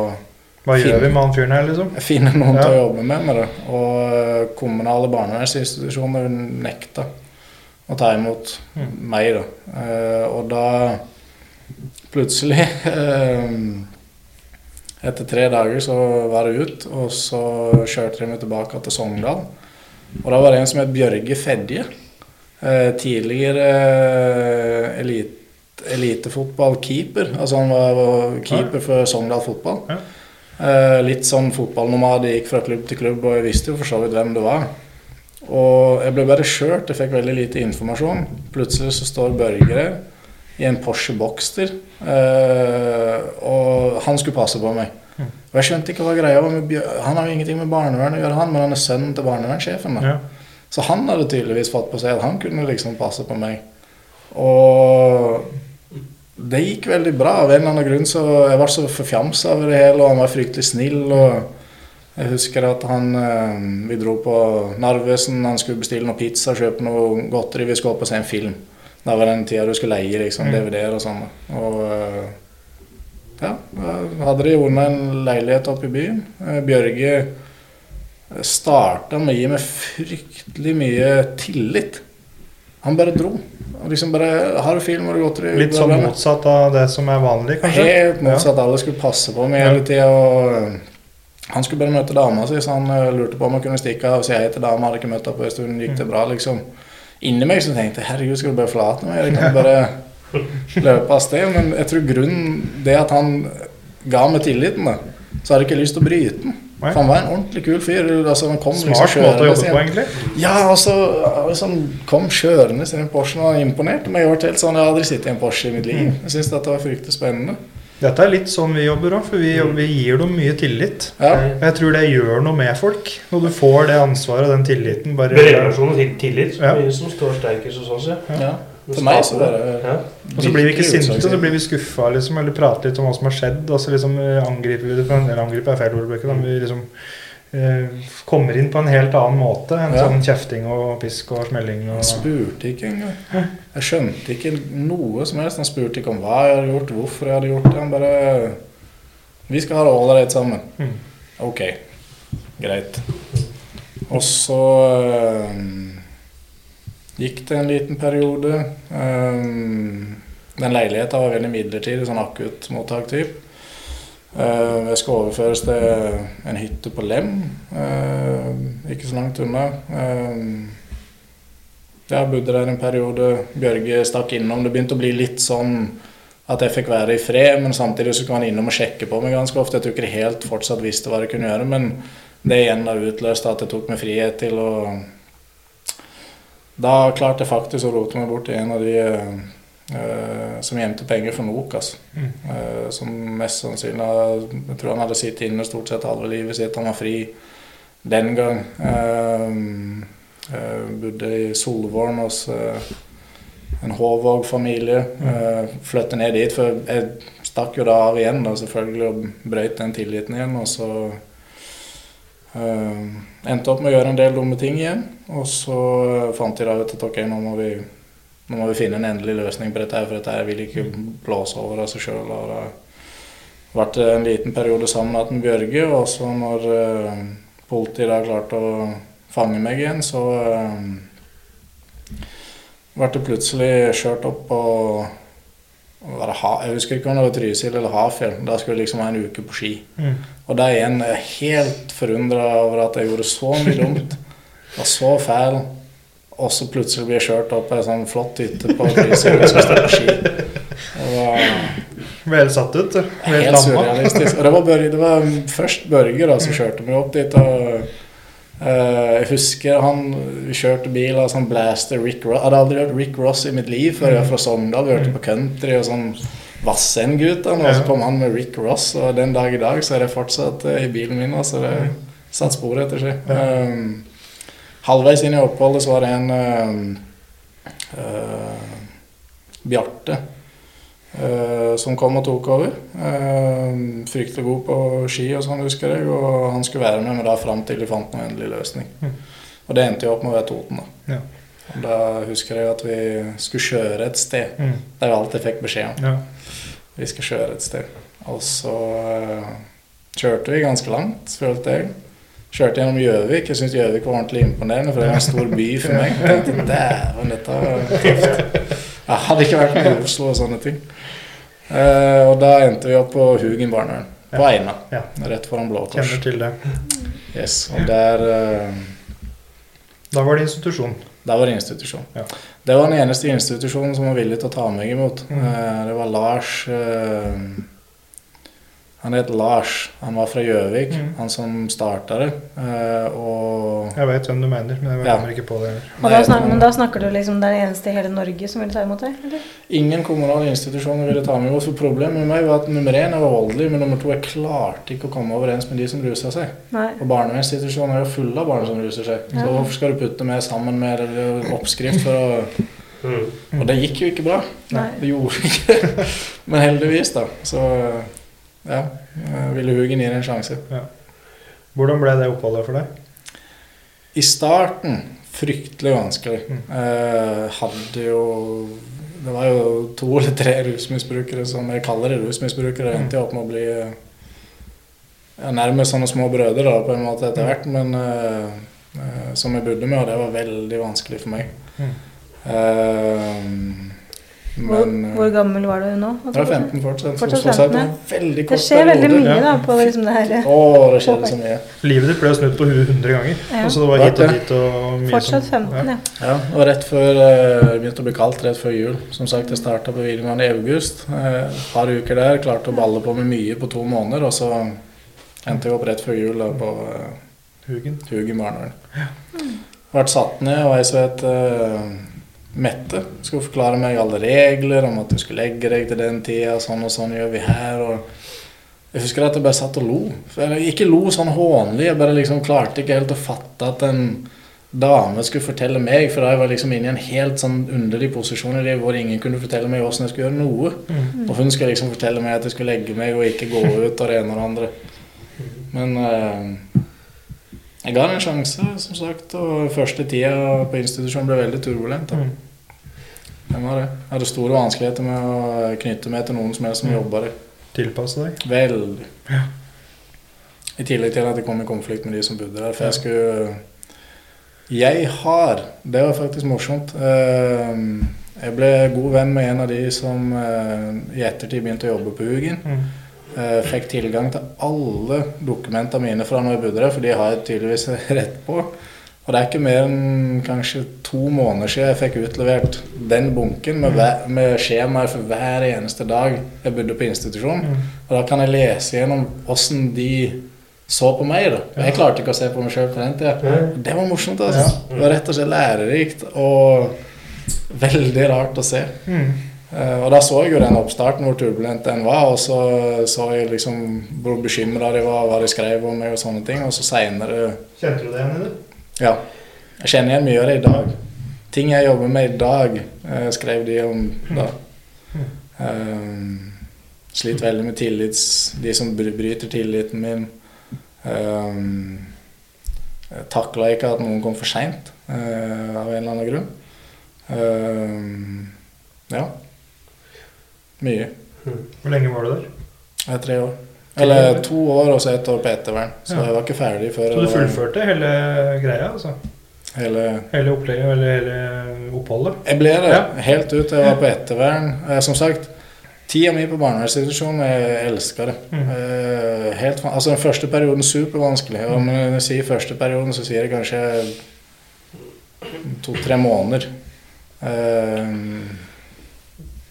Speaker 2: Hva
Speaker 4: finne,
Speaker 2: gjør vi med han fyren her, liksom?
Speaker 4: finne noen til å jobbe med med det. Og eh, kommunale barnevernsinstitusjoner nekta å ta imot
Speaker 2: Mm.
Speaker 4: meg, da. Eh, og da plutselig eh, Etter tre dager så var det ut, og så kjørte de meg tilbake til Sogndal. Og da var det en som het Bjørge Fedje. Eh, tidligere elite elitefotballkeeper. Altså han var, keeper for Sogndal fotball.
Speaker 2: Ja.
Speaker 4: Eh, litt sånn fotballnomade, gikk fra klubb til klubb, og jeg visste jo for så vidt hvem det var. Og jeg ble bare skjørt, jeg fikk veldig lite informasjon. Plutselig så står Børge i en Porsche Boxster, eh, og han skulle passe på meg. Og jeg skjønte ikke hva greia var med Han har jo ingenting med barnevern å gjøre, han, men han er sønnen til barnevernssjefen. da.
Speaker 2: Ja.
Speaker 4: Så han hadde tydeligvis fått på seg at han kunne liksom passe på meg. Og det gikk veldig bra. Av en eller annen grunn så Jeg var så forfjamsa over det hele, og han var fryktelig snill. og Jeg husker at han eh, Vi dro på Narvesen, han skulle bestille noe pizza, kjøpe noe godteri. Vi skulle opp og se en film. Da var den tida du skulle leie liksom,
Speaker 2: Mm.
Speaker 4: DVD-er og sånn. Og eh, ja, hadde de ordna en leilighet oppe i byen. Eh, Bjørge starta med gi meg fryktelig mye tillit. Han bare dro. Og liksom bare 'Har du film, har du godteri?'
Speaker 2: Litt sånn motsatt av det som er vanlig, kanskje?
Speaker 4: Helt motsatt. Alle skulle passe på meg hele tida. Øh, han skulle bare møte dama si, så han øh, lurte på om han kunne stikke av og si hei til dama. Hadde ikke møtt henne på en stund. Gikk det bra, liksom? Inni meg så tenkte jeg herregud, skal du bare forlate meg? Jeg kan bare løpe av sted. Men jeg tror grunnen det at han ga meg tilliten, da, så hadde jeg ikke lyst til å bryte den. For han var en ordentlig kul fyr. Altså, han kom liksom
Speaker 2: Smart måte å jobbe
Speaker 4: sin-
Speaker 2: på, egentlig.
Speaker 4: ja, altså, liksom kom kjørende i den Porschen og imponerte meg. Jeg helt sånn, jeg har aldri sittet i en Porsche i mitt liv. Jeg synes dette var fryktelig spennende.
Speaker 2: Dette er litt sånn vi jobber òg, for vi, vi gir dem mye tillit.
Speaker 4: Ja,
Speaker 2: Og Jeg tror det gjør noe med folk, når du får det ansvaret og den tilliten. Bare,
Speaker 1: Relasjonen til- tillit
Speaker 2: Ja.
Speaker 1: som står sterkest hos oss. Ja.
Speaker 4: ja. For meg så bare
Speaker 1: ja.
Speaker 2: og så blir vi ikke sinte, så blir vi skuffa liksom, eller prater litt om hva som har skjedd. Og så liksom eh, angriper vi det på en, eller angriper er feil ordbøker. Men vi liksom eh, kommer inn på en helt annen måte enn
Speaker 4: Ja.
Speaker 2: sånn kjefting og pisk og smelling. Og,
Speaker 4: Jeg spurte ikke engang. Jeg skjønte ikke noe som helst. Han spurte ikke om hva jeg hadde gjort, hvorfor jeg hadde gjort det. Han bare Vi skal ha det ålreit sammen.
Speaker 2: Mm.
Speaker 4: Ok, greit. Og så øhm, gikk det en liten periode. Øhm, den leiligheta var veldig midlertidig, sånn akuttmottak-typ. Uh, jeg skal overføres til en hytte på Lem, øh, ikke så langt unna. Jeg bodde der en periode. Bjørge stakk innom. Det begynte å bli litt sånn at jeg fikk være i fred, men samtidig så kom han innom og sjekke på meg ganske ofte. Jeg tror ikke helt fortsatt visste hva jeg kunne gjøre, men det igjen da utløste at jeg tok meg frihet til å da klarte jeg faktisk å rote meg bort til en av de uh, som gjemte penger for Nokas.
Speaker 2: Mm.
Speaker 4: Uh, som mest sannsynlig Jeg tror han hadde sittet inne stort sett halve livet sitt. Han var fri den gang. Uh, bodde i Solvorn hos en Håvåg-familie. Uh, flyttet ned dit, for jeg stakk jo da av igjen, da, selvfølgelig, og brøt den tilliten igjen. Og så endte opp med å gjøre en del dumme ting igjen. Og så eh, fant jeg da ut at ok, nå må vi, nå må vi finne en endelig løsning på dette, her, for dette her vil ikke blåse over av seg sjøl. Og da ble en liten periode sammen med Bjørge, og så når uh, politiet da klarte å fange meg igjen, så uh, ble det plutselig kjørt opp på det Jeg husker ikke om det var Trysil eller Hafjell. Da skulle jeg liksom ha en uke på ski.
Speaker 2: Mm.
Speaker 4: Og da igjen er helt forundra over at jeg gjorde så mye dumt. og så fæl. Og så plutselig blir jeg kjørt opp ei sånn flott hytte på Trysil og skal stå på ski.
Speaker 2: Helt satt ut. Ble helt
Speaker 4: surrealistisk. Og det var, Børge, det var først Børge da, som kjørte meg opp dit. og Uh, Jeg husker han kjørte bil av sånn blaster Rick Ross. Jeg hadde aldri hørt Rick Ross i mitt liv før jeg var fra Sogndal. Vi hørte på country og sånn Vassendgutene. Og så kom han med Rick Ross, og den dag i dag så er det fortsatt eh, i bilen min. Altså det satt spor etter seg. Um, halvveis inn i oppholdet så var det en um, uh, Bjarte uh, som kom og tok over. Eh, fryktelig god på ski og sånn, husker jeg. Og han skulle være med meg da fram til de fant noen endelig løsning.
Speaker 2: Mm.
Speaker 4: Og det endte jo opp med å være Toten, da.
Speaker 2: Ja.
Speaker 4: Da husker jeg at vi skulle kjøre et sted.
Speaker 2: Mm.
Speaker 4: Det alt jeg fikk beskjed om.
Speaker 2: Ja.
Speaker 4: Vi skal kjøre et sted. Og så eh, kjørte vi ganske langt, følte jeg. Kjørte gjennom Gjøvik. Jeg syntes Gjøvik var ordentlig imponerende, for det var en stor by for meg. Jeg tenkte, Dæven, dette var tøft. Jeg hadde ikke vært med i Oslo og sånne ting. Uh, og da endte vi opp på Hugen barnevern. På
Speaker 2: Ja.
Speaker 4: Eina.
Speaker 2: Ja.
Speaker 4: Rett foran Blå Kors.
Speaker 2: Kjenner til det.
Speaker 4: Yes, og der uh,
Speaker 2: Da var det institusjon.
Speaker 4: Der var det institusjon.
Speaker 2: Ja.
Speaker 4: Det var den eneste institusjonen som var villig til å ta meg imot.
Speaker 2: Mm.
Speaker 4: Eh, Det var Lars eh, Han het Lars. Han var fra Gjøvik,
Speaker 2: Mm.
Speaker 4: han som starta det. Eh, Og
Speaker 2: Jeg vet hvem du mener, men jeg
Speaker 4: Ja.
Speaker 2: kommer ikke på det.
Speaker 3: Da snak, men da snakker du liksom det er den eneste i hele Norge som vil ta imot deg? Eller?
Speaker 4: ingen kommunale institusjoner ville ta med oss. For problemet med meg var at nummer én jeg var voldelig, men nummer to jeg klarte ikke å komme overens med de som rusa seg.
Speaker 3: Nei.
Speaker 4: Og barnevernsinstitusjoner er jo fulle av barn som ruser seg. Så
Speaker 3: Ja.
Speaker 4: hvorfor skal du putte meg sammen med en oppskrift for å
Speaker 1: Mm.
Speaker 4: Og det gikk jo ikke bra.
Speaker 3: Nei.
Speaker 4: Det gjorde ikke det. Men heldigvis, da. Så ja, jeg ville Hugen gi det en sjanse.
Speaker 2: Hvordan ble det oppholdet for deg?
Speaker 4: I starten fryktelig vanskelig.
Speaker 2: Mm.
Speaker 4: Eh, hadde jo Det var jo to eller tre rusmisbrukere som jeg kaller det rusmisbrukere. Endte jeg opp med å bli eh, ja, nærmest sånne små brødre da, på en måte etter hvert. Men eh, eh, som jeg bodde med, og det var veldig vanskelig for meg.
Speaker 2: Mm.
Speaker 4: Eh, men eh,
Speaker 3: hvor gammel var du nå?
Speaker 4: Jeg var 15 fortsatt.
Speaker 3: Fortsatt 15,
Speaker 4: en veldig
Speaker 3: Det skjer veldig mye
Speaker 2: ja.
Speaker 3: da på liksom det her.
Speaker 4: Å, det skjer så mye.
Speaker 2: Livet ditt ble snudd på huet 100 ganger.
Speaker 3: Ja.
Speaker 2: Altså det var hit og dit og mye
Speaker 3: Fortsatt
Speaker 2: som
Speaker 3: 15, ja.
Speaker 4: Ja, og rett før eh, det begynte å bli kaldt rett før jul. Som sagt, jeg starta på videregående i august. Eh, Et par uker der. Klarte å balle på med mye på to måneder. Og så endte jeg opp rett før jul da, på eh,
Speaker 2: Hugen.
Speaker 4: Hugen barnevern. Ble satt ned, og jeg så het uh, Mette. Skulle forklare meg alle regler om at du skulle legge deg til den tida. Sånn og sånn gjør vi her. og jeg husker at jeg bare satt og lo. Eller ikke lo sånn hånlig, jeg bare liksom klarte ikke helt å fatte at en dame skulle fortelle meg, for da jeg var liksom inne i en helt sånn underlig posisjon i livet hvor ingen kunne fortelle meg hvordan jeg skulle gjøre noe.
Speaker 2: Mm.
Speaker 4: Og hun skulle liksom fortelle meg at jeg skulle legge meg og ikke gå ut og det ene og det andre. Men eh, jeg ga det en sjanse, som sagt, og første tida på institusjonen ble veldig turbulent. da.
Speaker 2: Mm.
Speaker 4: Den var det. Jeg hadde store vanskeligheter med å knytte meg til noen som helst som
Speaker 2: Mm.
Speaker 4: jobba der.
Speaker 2: Tilpasse deg.
Speaker 4: Veldig.
Speaker 2: Ja.
Speaker 4: I tillegg til at jeg kom i konflikt med de som bodde der. For jeg skulle Jeg har Det var faktisk morsomt. eh, Jeg ble god venn med en av de som eh, i ettertid begynte å jobbe på Hugen.
Speaker 2: Mm.
Speaker 4: Eh, Fikk tilgang til alle dokumentene mine fra når jeg bodde der, for de har jeg tydeligvis rett på. Og det er ikke mer enn kanskje to måneder siden jeg fikk utlevert den bunken med, hver, med skjemaer for hver eneste dag jeg bodde på institusjon.
Speaker 2: Mm.
Speaker 4: Og da kan jeg lese gjennom åssen de så på meg. da. Jeg klarte ikke å se på meg sjøl på den tida. Det var morsomt. altså. Det var rett og slett lærerikt og veldig rart å se.
Speaker 2: Mm.
Speaker 4: Eh, og da så jeg jo den oppstarten hvor turbulent den var, og så så jeg liksom hvor bekymra de var, hva de skrev om meg og sånne ting. Og så seinere
Speaker 2: Kjente du det igjen, eller?
Speaker 4: Ja. Jeg kjenner igjen mye av det i dag. Ting jeg jobber med i dag, eh, skrev de om da. Um, sliter veldig med tillits... De som bryter tilliten min. Um, Takla ikke at noen kom for seint av en eller annen grunn. Um, ja. Mye.
Speaker 2: Hvor lenge var du der?
Speaker 4: Jeg er tre år. Eller to år og så ett år på ettervern. Så
Speaker 2: Ja.
Speaker 4: jeg var ikke ferdig før
Speaker 2: Så du fullførte hele greia? altså?
Speaker 4: hele
Speaker 2: Hele opplegget, eller hele oppholdet?
Speaker 4: Jeg ble det
Speaker 2: Ja.
Speaker 4: helt ut jeg var på ettervern. Eh, som sagt, tida mi på barnevernsinstitusjon, jeg elska det.
Speaker 2: Mm.
Speaker 4: Eh, helt, altså Den første perioden supervanskelig. Og når jeg sier første perioden, så sier jeg kanskje to-tre måneder.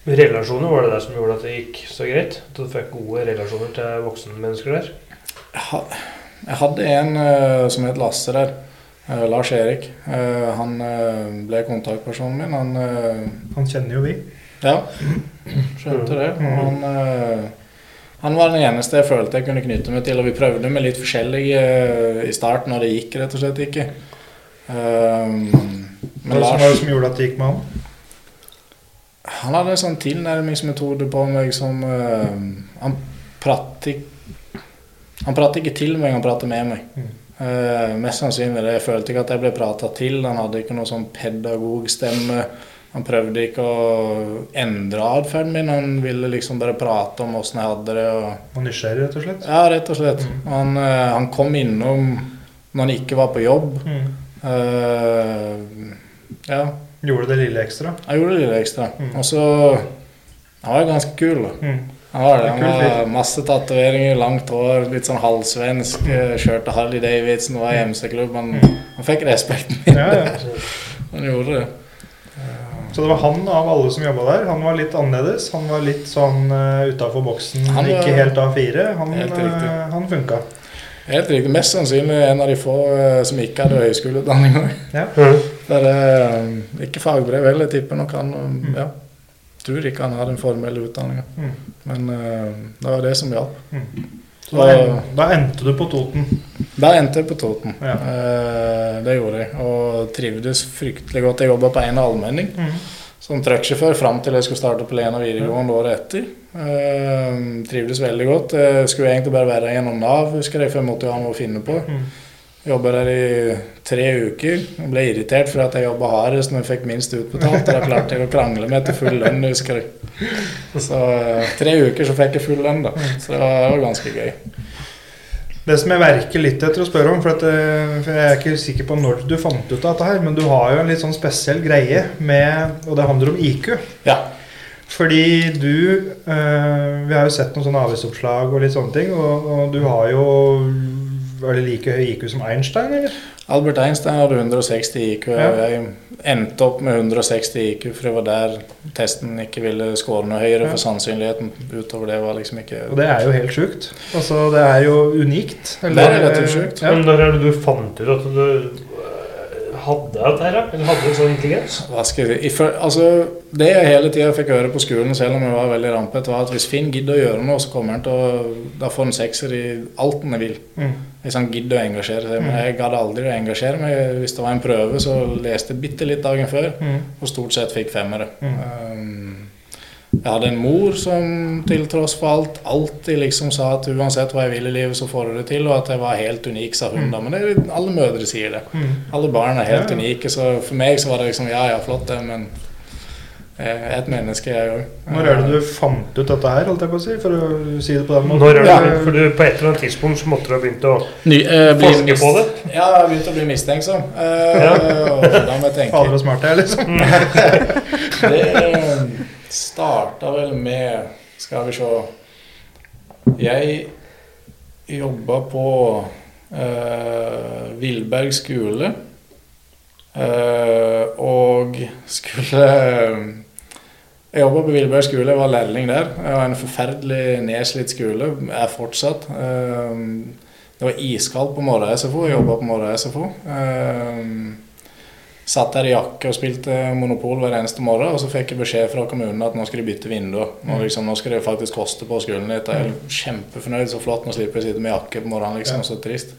Speaker 1: Relasjoner, var det det som gjorde at det gikk så greit? At du fikk gode relasjoner til voksne mennesker der?
Speaker 4: jeg hadde en eh, som het Lasse der. eh, Lars Erik. Eh, han ble kontaktpersonen min. Han
Speaker 2: Han kjenner jo vi.
Speaker 4: Ja, skjønte det. Og han, han var den eneste jeg følte jeg kunne knytte meg til, og vi prøvde med litt forskjellig i starten, og det gikk rett og slett ikke. Men
Speaker 2: Hva var det som gjorde at det gikk med han?
Speaker 4: Han hadde en sånn tilnærmingsmetode på meg som uh, Han pratet Han pratet ikke til meg, han pratet med meg.
Speaker 2: Mm.
Speaker 4: Uh, mest sannsynlig det. Jeg følte ikke at jeg ble prata til. Han hadde ikke noe sånn pedagogstemme. Han prøvde ikke å endre atferden min. Han ville liksom bare prate om åssen jeg hadde det. Og,
Speaker 2: Og nysgjerrig, rett og slett?
Speaker 4: ja, rett og slett.
Speaker 2: Mm.
Speaker 4: Han, eh, han kom innom når han ikke var på jobb.
Speaker 2: Mm.
Speaker 4: Uh, ja,
Speaker 2: Gjorde det lille ekstra?
Speaker 4: jeg gjorde det lille ekstra.
Speaker 2: Mm.
Speaker 4: Og så Han var ganske kul, da.
Speaker 2: Mm.
Speaker 4: Han var det. Han var masse tatoveringer, langt hår, litt sånn halvsvensk. Mm. Kjørte Harley Davidson, var i MC-klubb. Han,
Speaker 2: Mm.
Speaker 4: han fikk respekten min.
Speaker 2: Ja, ja.
Speaker 4: Han gjorde det.
Speaker 2: Så det var han av alle som jobba der. Han var litt annerledes. Han var litt sånn uh, utafor boksen,
Speaker 4: Han
Speaker 2: ikke helt A4. Han,
Speaker 4: Helt
Speaker 2: eh, han funka.
Speaker 4: Helt riktig. Mest sannsynlig en av de få uh, som ikke hadde høyskoleutdanning.
Speaker 2: Ja.
Speaker 4: Er eh, ikke fagbrev heller, tipper nok han eh, ja. Tror ikke han hadde en formell utdanning.
Speaker 2: Mm.
Speaker 4: Men eh, det var det som hjalp.
Speaker 2: Så da, da endte du på Toten.
Speaker 4: Da endte jeg på Toten.
Speaker 2: Ja.
Speaker 4: Eh, det gjorde jeg. Og trivdes fryktelig godt. Jeg jobba på en allmenning
Speaker 2: Mm.
Speaker 4: som trucksjåfør fram til jeg skulle starte på Lena videregående året etter. Eh, trivdes veldig godt. Jeg skulle egentlig bare være gjennom Nav, husker jeg, for jeg måtte jo ha noe å finne på. Jobba der i tre uker. Jeg ble irritert for at jeg jobba hardest når jeg fikk minst utbetalt. Og da klarte jeg å krangle meg til full lønn, husker jeg. Så eh, tre uker så fikk jeg full lønn, da. Så det var, ganske gøy.
Speaker 2: Det som jeg verker litt etter å spørre om, for, at, eh, for jeg er ikke sikker på når du fant ut av dette her, men du har jo en litt sånn spesiell greie med Og det handler om IQ.
Speaker 4: Ja.
Speaker 2: Fordi du øh, Vi har jo sett noen sånne avisoppslag og litt sånne ting, og, og du har jo Er det like høy IQ som Einstein, eller?
Speaker 4: Albert Einstein hadde 160 IQ,
Speaker 2: Ja.
Speaker 4: og jeg endte opp med 160 IQ, for det var der testen ikke ville skåre noe høyere,
Speaker 2: Ja.
Speaker 4: for sannsynligheten utover det var liksom ikke
Speaker 2: Og det er jo helt sjukt. Altså, det er jo unikt.
Speaker 4: Det er relativt sjukt.
Speaker 2: Ja.
Speaker 1: Men der er det du fant ut at du hadde dette her. Eller hadde en sånn intelligens?
Speaker 4: Hva skal jeg si? Altså, det jeg hele tida fikk høre på skolen, selv om jeg var veldig rampete, var at hvis Finn gidder å gjøre noe, så kommer han til å Da får han sekser i alt han vil.
Speaker 2: Mm.
Speaker 4: Hvis han gidder å engasjere seg. Men jeg gadd aldri å engasjere meg. Hvis det var en prøve, så leste jeg bitte litt dagen før,
Speaker 2: Mm.
Speaker 4: og stort sett fikk femmere.
Speaker 2: Mm.
Speaker 4: Um, jeg hadde en mor som til tross for alt alltid liksom sa at uansett hva jeg vil i livet, så får du det til, og at jeg var helt unik, sa hun da. Men det, alle mødre sier det.
Speaker 2: Mm.
Speaker 4: Alle barn er helt
Speaker 2: Ja,
Speaker 4: unike, så for meg så var det liksom ja, ja, flott det, men et menneske, jeg òg.
Speaker 2: Når er det du fant ut dette her, holdt jeg på å si? For å si det på den måten.
Speaker 1: Når er det,
Speaker 4: Ja.
Speaker 1: For du, på et eller annet tidspunkt så måtte du ha begynt å
Speaker 4: Ny, eh, bli
Speaker 1: forske på det?
Speaker 4: Ja, jeg har begynt å bli mistenksom. Eh, og hvordan jeg
Speaker 2: Fader og smart jeg liksom.
Speaker 4: Det starta vel med Skal vi se Jeg jobba på eh, Villberg skole. Uh, og skulle Jeg jobba på Villebø skole, jeg var lærling der. Jeg var en forferdelig nedslitt skole, er fortsatt. Eh, Det var iskaldt på morgen-SFO. Jeg jobba på morgen-SFO. Eh, satt der i jakke og spilte Monopol hver eneste morgen, og så fikk jeg beskjed fra kommunen at nå skal de bytte vindu. Nå, liksom, nå skal det faktisk koste på skolen litt. Jeg er kjempefornøyd, så flott. Nå slipper jeg å sitte med jakke på morgenen, liksom. Så trist.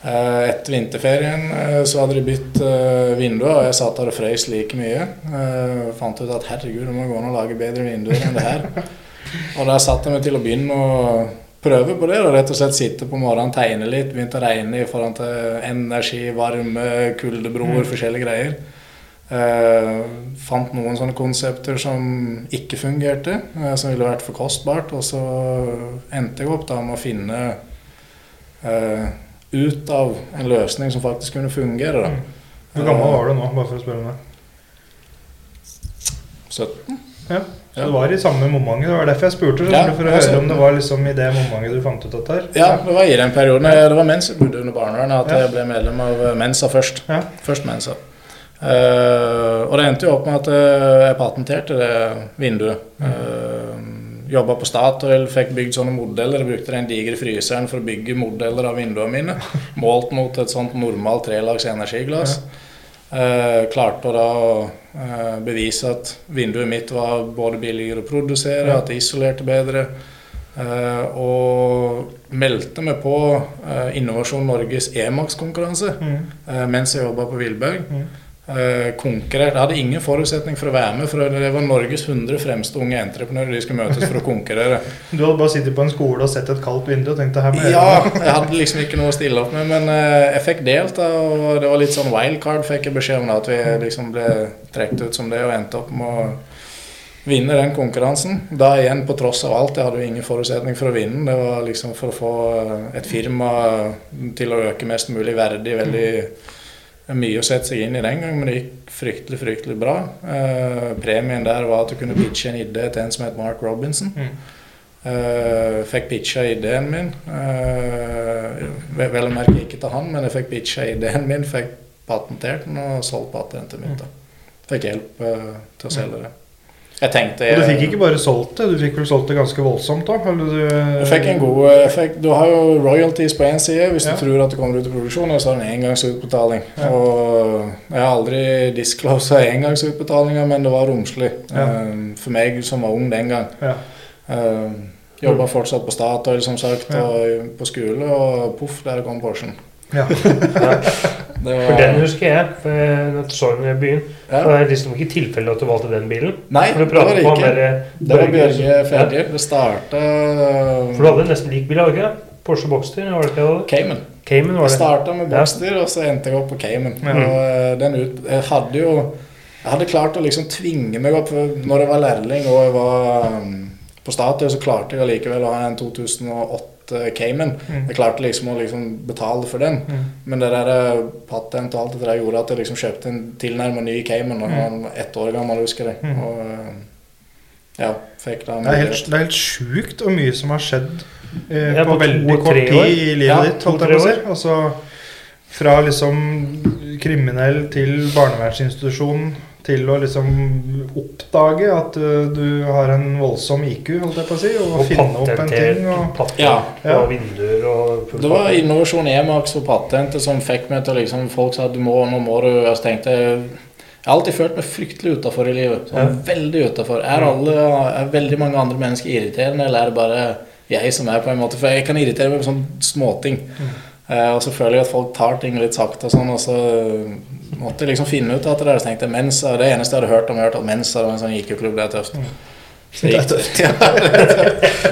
Speaker 4: Eh, Etter vinterferien eh, så hadde de bytt eh, vinduer, og jeg satt der og frøs like mye. Jeg Fant ut at herregud, det må gå an å lage bedre vinduer enn det her. Og da satt jeg meg til å begynne å prøve på det. og Rett og slett sitte på morgenen, tegne litt. Begynte å regne i forhold til energi, varme, kuldebroer, forskjellige greier. Uh, fant noen sånne konsepter som ikke fungerte, uh, som ville vært for kostbart. Og så endte jeg opp da med å finne eh, ut av en løsning som faktisk kunne fungere. da.
Speaker 2: Hvor gammel var du nå, bare for å spørre om det?
Speaker 4: 17?
Speaker 2: Ja. Så det var i samme momentet. Det var derfor jeg spurte. så
Speaker 4: Ja,
Speaker 2: for å høre om det var liksom i det momentet du fant ut dette her.
Speaker 4: Ja, det var i den perioden. Det var mens jeg bodde under barnevernet at
Speaker 2: Ja.
Speaker 4: jeg ble medlem av Mensa først.
Speaker 2: Ja.
Speaker 4: Først Mensa. Uh, og det endte jo opp med at eh, jeg patenterte det vinduet. Uh, Jobba på Statoil, fikk bygd sånne modeller. Jeg brukte den digre fryseren for å bygge modeller av vinduene mine. Målt mot et sånt normalt trelags energiglass. Eh, klarte å da eh, bevise at vinduet mitt var både billigere å produsere, at det isolerte bedre. Eh, og meldte meg på eh, Innovasjon Norges Emax-konkurranse
Speaker 2: Mm.
Speaker 4: eh, mens jeg jobba på Villberg.
Speaker 2: Mm.
Speaker 4: Eh, konkurrerte. Jeg hadde ingen forutsetning for å være med, for det var Norges 100 fremste unge entreprenører. De skulle møtes for å konkurrere.
Speaker 2: Du hadde bare sittet på en skole og sett et kaldt vindu og tenkt det her jeg
Speaker 4: Ja, jeg hadde liksom ikke noe å stille opp med, men eh, jeg fikk delta, og det var litt sånn wildcard, fikk jeg beskjed om da, at vi liksom ble trukket ut som det, og endte opp med å vinne den konkurransen. Da igjen, på tross av alt, jeg hadde jo ingen forutsetning for å vinne. Det var liksom for å få eh, et firma til å øke mest mulig verdig, veldig mye å sette seg inn i den gang, men det gikk fryktelig, fryktelig bra. Eh, premien der var at du kunne pitche en idé til en som het Mark Robinson.
Speaker 2: Mm.
Speaker 4: Eh, fikk pitcha ideen min. Eh, vel å merke ikke til han, men jeg fikk pitcha ideen min, fikk patentert den og solgt patentet mitt. da. Fikk hjelp eh, til å selge det. Jeg tenkte
Speaker 2: Og du fikk ikke bare solgt det, du fikk vel solgt det ganske voldsomt? Eller du,
Speaker 4: Jeg fikk en god effekt. fikk, Du har jo royalties på én side hvis
Speaker 2: Ja.
Speaker 4: du tror at det kommer ut i produksjon, og så har du en engangsutbetaling.
Speaker 2: Ja.
Speaker 4: Og jeg har aldri disclosa engangsutbetalinger, men det var romslig
Speaker 2: Ja.
Speaker 4: eh, for meg som var ung den gang.
Speaker 2: Ja.
Speaker 4: Uh, Jobba fortsatt på Statoil, som sagt,
Speaker 2: Ja.
Speaker 4: og på skole, og poff, der kom Porschen.
Speaker 2: Ja.
Speaker 4: Det
Speaker 1: For den husker jeg. For jeg så den i byen.
Speaker 4: ja.
Speaker 1: Det er liksom ikke tilfelle at du valgte den bilen.
Speaker 4: Nei, det var det ikke.
Speaker 1: der
Speaker 4: Det var Bjørge
Speaker 1: Ja.
Speaker 4: Det starta
Speaker 1: For du hadde nesten lik bil, hadde du ikke? Porsche Boxster, var det ikke det?
Speaker 4: Cayman.
Speaker 1: Cayman var det.
Speaker 4: Jeg starta med
Speaker 1: Ja.
Speaker 4: Boxster, og så endte jeg opp på Cayman.
Speaker 2: Mm.
Speaker 4: Og eh, den ut, jeg hadde jo Jeg hadde klart å liksom tvinge meg opp Når jeg var lærling og jeg var um, på Statoil, så klarte jeg allikevel å ha en 2008 Cayman.
Speaker 2: Mm.
Speaker 4: Jeg klarte liksom å liksom betale for den.
Speaker 2: Mm.
Speaker 4: Men det der eh, patent og alt det der gjorde at jeg liksom kjøpte en tilnærmet ny Cayman da jeg var ett år gammel, husker jeg.
Speaker 2: Mm.
Speaker 4: Og eh, ja, fikk da
Speaker 2: Det er helt, det er helt sjukt hvor mye som har skjedd eh,
Speaker 1: Ja,
Speaker 2: på,
Speaker 1: på
Speaker 2: veldig
Speaker 1: to-
Speaker 2: kort tid i livet
Speaker 4: Ja,
Speaker 2: ditt. holdt jeg på å si. Altså, fra liksom kriminell til barnevernsinstitusjon til å liksom oppdage at uh, du har en voldsom IQ, holdt jeg på å si, og,
Speaker 1: Og
Speaker 2: finne opp en ting. Og,
Speaker 1: patenter,
Speaker 4: Ja.
Speaker 2: Ja.
Speaker 1: og vinduer og
Speaker 4: Det var. Innovasjon Emax og patentet som fikk meg til liksom Folk sa du må, nå må du så tenkte jeg Jeg har alltid følt meg fryktelig utafor i livet. Sånn Veldig utafor. Er, er veldig mange andre mennesker irriterende, eller er det bare jeg som er på en måte For jeg kan irritere meg på sånne småting. Eh, og så føler jeg at folk tar ting litt sakte og sånn, og så måtte liksom finne ut at det der. Så tenkte Mensa Det eneste jeg hadde hørt om, jeg at Mensa det var en sånn IQ-klubb, det er tøft. Så jeg gikk, ja,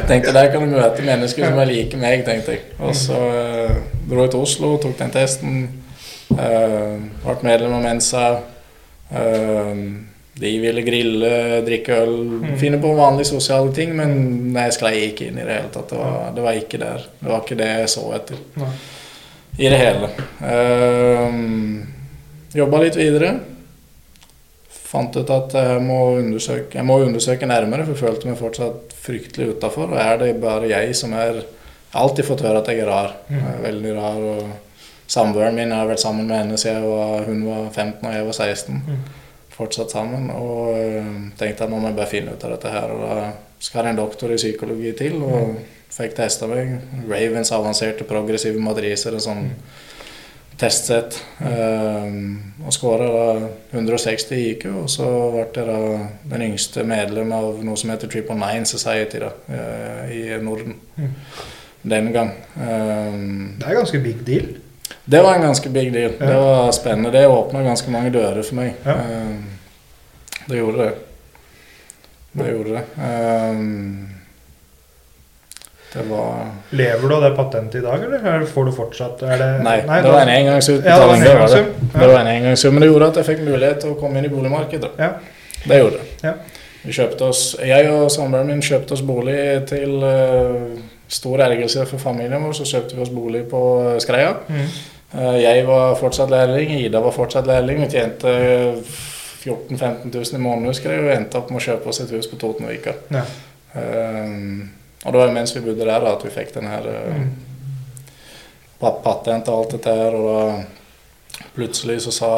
Speaker 4: tenkte der kan du møte mennesker som er like meg, tenkte jeg. Og så uh, dro jeg til Oslo, tok den testen. Uh, ble medlem av Mensa. Uh, de ville grille, drikke øl, finne på vanlige sosiale ting, men jeg sklei ikke inn i det hele tatt. Det var, det var ikke der. Det var ikke det jeg så etter.
Speaker 2: Nei.
Speaker 4: I det hele. Uh, Jobba litt videre. Fant ut at jeg må undersøke, jeg må undersøke nærmere, for jeg følte meg fortsatt fryktelig utafor. Og er det bare jeg som er Jeg har alltid fått høre at jeg er rar. Jeg er veldig rar. og Samboeren min har vært sammen med henne siden var, hun var 15 og jeg var 16. Fortsatt sammen. Og øh, tenkte at nå må jeg bare finne ut av dette her. Og da skal en doktor i psykologi til. Og fikk testa meg. Ravens avanserte progressive matriser, og sånn testsett. Um, og skåra 160 i IQ, og så ble jeg da den yngste medlem av noe som heter Triple Nine Society da, eh, i Norden.
Speaker 2: Mm.
Speaker 4: Den gang. Um,
Speaker 2: Det er ganske big deal.
Speaker 4: det var en ganske big deal.
Speaker 2: Ja.
Speaker 4: Det var spennende. Det åpna ganske mange dører for meg.
Speaker 2: Ja.
Speaker 4: Um, det gjorde det. Det gjorde det. Um, var
Speaker 2: Lever du av det patentet i dag, eller er- får du fortsatt det,
Speaker 4: Nei, det var en engangsutbetaling.
Speaker 2: Ja, det var en
Speaker 4: var det.
Speaker 2: Ja.
Speaker 4: det var en engangssum, men det gjorde at jeg fikk mulighet til å komme inn i boligmarkedet.
Speaker 2: Ja.
Speaker 4: Det gjorde det.
Speaker 2: Ja.
Speaker 4: Vi kjøpte oss, jeg og samboeren min kjøpte oss bolig til uh, stor ergrelse for familien vår. Så kjøpte vi oss bolig på eh, Skreia.
Speaker 2: Mm.
Speaker 4: Uh, jeg var fortsatt lærling, Ida var fortsatt lærling. Vi tjente 14 000-15 000 i måneden, husker jeg, og endte opp med å kjøpe oss et hus på Totenvika.
Speaker 2: Ja.
Speaker 4: Um, og det var mens vi bodde der at vi fikk den her uh,
Speaker 2: Mm.
Speaker 4: pa- patent og alt dette her. Og da plutselig så sa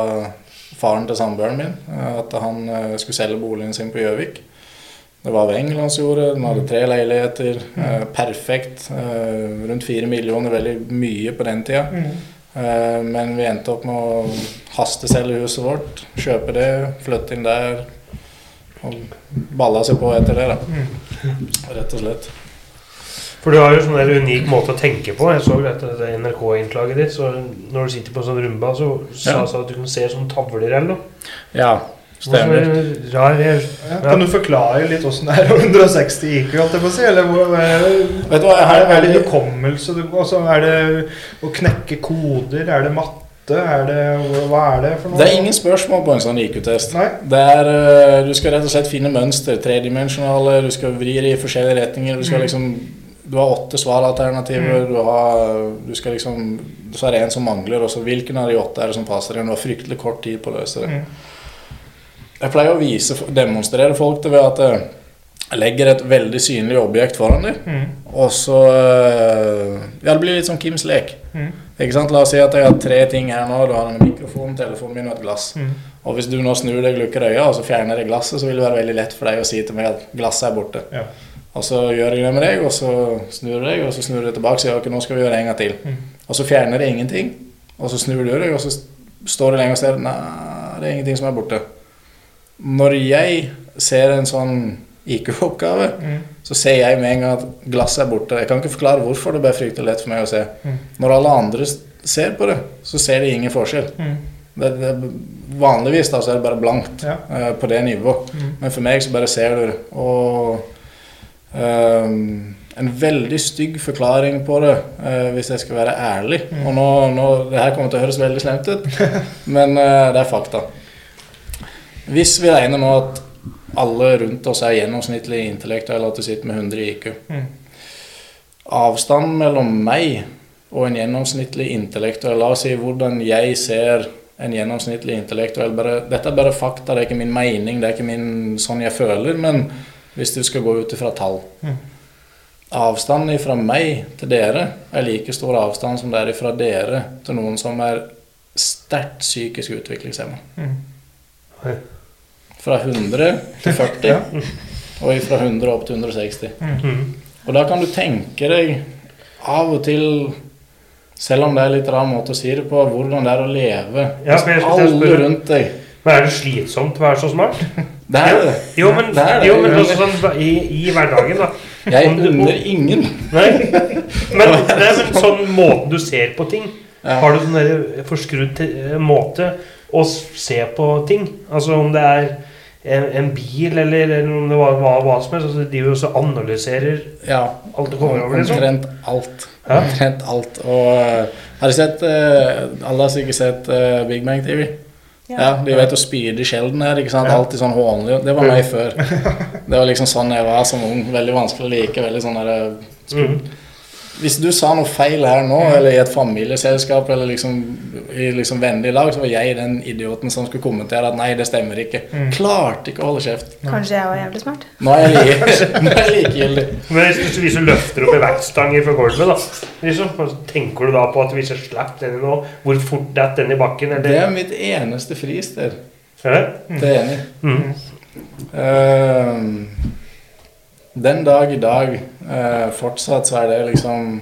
Speaker 4: faren til samboeren min uh, at han uh, skulle selge boligen sin på Gjøvik. Det var ved Englandsjordet, den hadde tre leiligheter. uh, perfekt. rundt fire millioner, veldig mye på den tida.
Speaker 2: Mm.
Speaker 4: Men vi endte opp med å hasteselge huset vårt, kjøpe det, flytte inn der. Og balla seg på etter det, da.
Speaker 2: Mm.
Speaker 4: Rett og slett.
Speaker 1: For du har jo sånn der unik måte å tenke på. Jeg så dette det NRK-innslaget ditt. Så når du sitter på sånn rumba, så sa
Speaker 4: Ja.
Speaker 1: at du kan se sånne tavler eller noe.
Speaker 4: Ja, stemmer.
Speaker 1: Rar, jeg,
Speaker 2: Ja, kan du forklare litt åssen det er 160 IQ, holdt jeg på å si? Eller hvor, er,
Speaker 4: Vet du hva, her,
Speaker 2: er, det, hukommelse? Altså, er det å knekke koder? Er det matte? Er det, hva er det for noe?
Speaker 4: Det er ingen spørsmål på en sånn IQ-test. Det eh, Du skal rett og slett finne mønster. Tredimensjonale. Du skal vri det i forskjellige retninger. Du skal
Speaker 2: Mm.
Speaker 4: liksom Du har åtte svaralternativer. Du har Du skal liksom Så er det en som mangler, og så hvilken av de åtte er det som passer igjen? Du har fryktelig kort tid på å løse det.
Speaker 2: Mm.
Speaker 4: Jeg pleier å vise, demonstrere folk det ved at eh, jeg legger et veldig synlig objekt foran dem,
Speaker 2: Mm.
Speaker 4: og så eh, Ja, det blir litt som Kims lek.
Speaker 2: Mm.
Speaker 4: Ikke sant? La oss si at jeg har tre ting her nå. Du har en mikrofon, telefonen min og et glass.
Speaker 2: Mm.
Speaker 4: Og hvis du nå snur deg, lukker øya og så fjerner jeg glasset, så vil det være veldig lett for deg å si til meg at glasset er borte.
Speaker 2: Ja.
Speaker 4: Og så gjør jeg det med deg, og så snur du deg, og så snur du deg tilbake og sier ok, nå skal vi gjøre det en gang til.
Speaker 2: Mm.
Speaker 4: Og så fjerner det ingenting, og så snur du deg, og så står det lenger og ser nei, det er ingenting som er borte. Når jeg ser en sånn IQ-oppgave,
Speaker 2: Mm.
Speaker 4: så ser jeg med en gang at glasset er borte. Jeg kan ikke forklare hvorfor, det ble fryktelig lett for meg å se.
Speaker 2: Mm.
Speaker 4: Når alle andre ser på det, så ser de ingen forskjell.
Speaker 2: Mm.
Speaker 4: Det, det, vanligvis da, så er det bare blankt
Speaker 2: Ja.
Speaker 4: uh, på det nivået.
Speaker 2: Mm.
Speaker 4: Men for meg så bare ser du det. Og ehm, en veldig stygg forklaring på det, uh, hvis jeg skal være ærlig.
Speaker 2: Mm.
Speaker 4: Og nå, nå, Det her kommer til å høres veldig slemt ut, men uh, det er fakta. Hvis vi regner nå at alle rundt oss er gjennomsnittlig intellektuelle, at du sitter med 100 IQ
Speaker 2: Mm.
Speaker 4: Avstanden mellom meg og en gjennomsnittlig intellektuell La oss si hvordan jeg ser en gjennomsnittlig intellektuell bare, Dette er bare fakta, det er ikke min mening, det er ikke min, sånn jeg føler, men hvis du skal gå ut ifra tall
Speaker 2: Mm.
Speaker 4: Avstanden fra meg til dere er like stor avstand som det er fra dere til noen som er sterkt psykisk utviklingshemma.
Speaker 2: Mm.
Speaker 4: Fra 100 til 40, og fra 100 opp til 160.
Speaker 1: mm.
Speaker 4: Og da kan du tenke deg av og til, selv om det er litt rar måte å si det på, hvordan det er å leve
Speaker 1: Ja,
Speaker 4: alle rundt deg.
Speaker 1: Men er det slitsomt å være så smart?
Speaker 4: Det er det.
Speaker 1: Jo, men,
Speaker 4: det er det.
Speaker 1: jo, men også sånn i, i hverdagen, da.
Speaker 4: Jeg unner ingen.
Speaker 1: Nei. Men, er men sånn måten du ser på ting Har du sånn forskrudd eh, måte å se på ting? Altså om det er en, en bil, eller, eller om det var hva, hva som helst. Altså, de også analyserer
Speaker 4: Ja,
Speaker 1: alt det kommer over, liksom.
Speaker 4: omtrent alt.
Speaker 1: Ja.
Speaker 4: Omtrent alt. Og eh, har du sett eh, Alle har sikkert sett Big Bang TV? Ja, De vet å spydig sjelden her, ikke sant? Alltid sånn hånlig. Det var meg før. Det var liksom sånn jeg var som ung. Veldig vanskelig å like. veldig sånn der, eh. Hvis du sa noe feil her nå, eller i et familieselskap, eller liksom i liksom vennlig lag, så var jeg den idioten som skulle kommentere at nei, det stemmer ikke.
Speaker 2: Mm.
Speaker 4: Klarte ikke å holde kjeft.
Speaker 3: Kanskje jeg var jævlig smart.
Speaker 4: Nå er jeg, like, nå er jeg likegyldig.
Speaker 1: Men hvis du, hvis du løfter opp en vektstang fra gulvet, da liksom, tenker du da på at hvis jeg slipper den i nå, hvor fort detter den i bakken?
Speaker 4: Det er mitt eneste fristed.
Speaker 1: Ja.
Speaker 4: Det er enig.
Speaker 1: Mm.
Speaker 4: Ehm, den dag i dag eh, fortsatt så er det liksom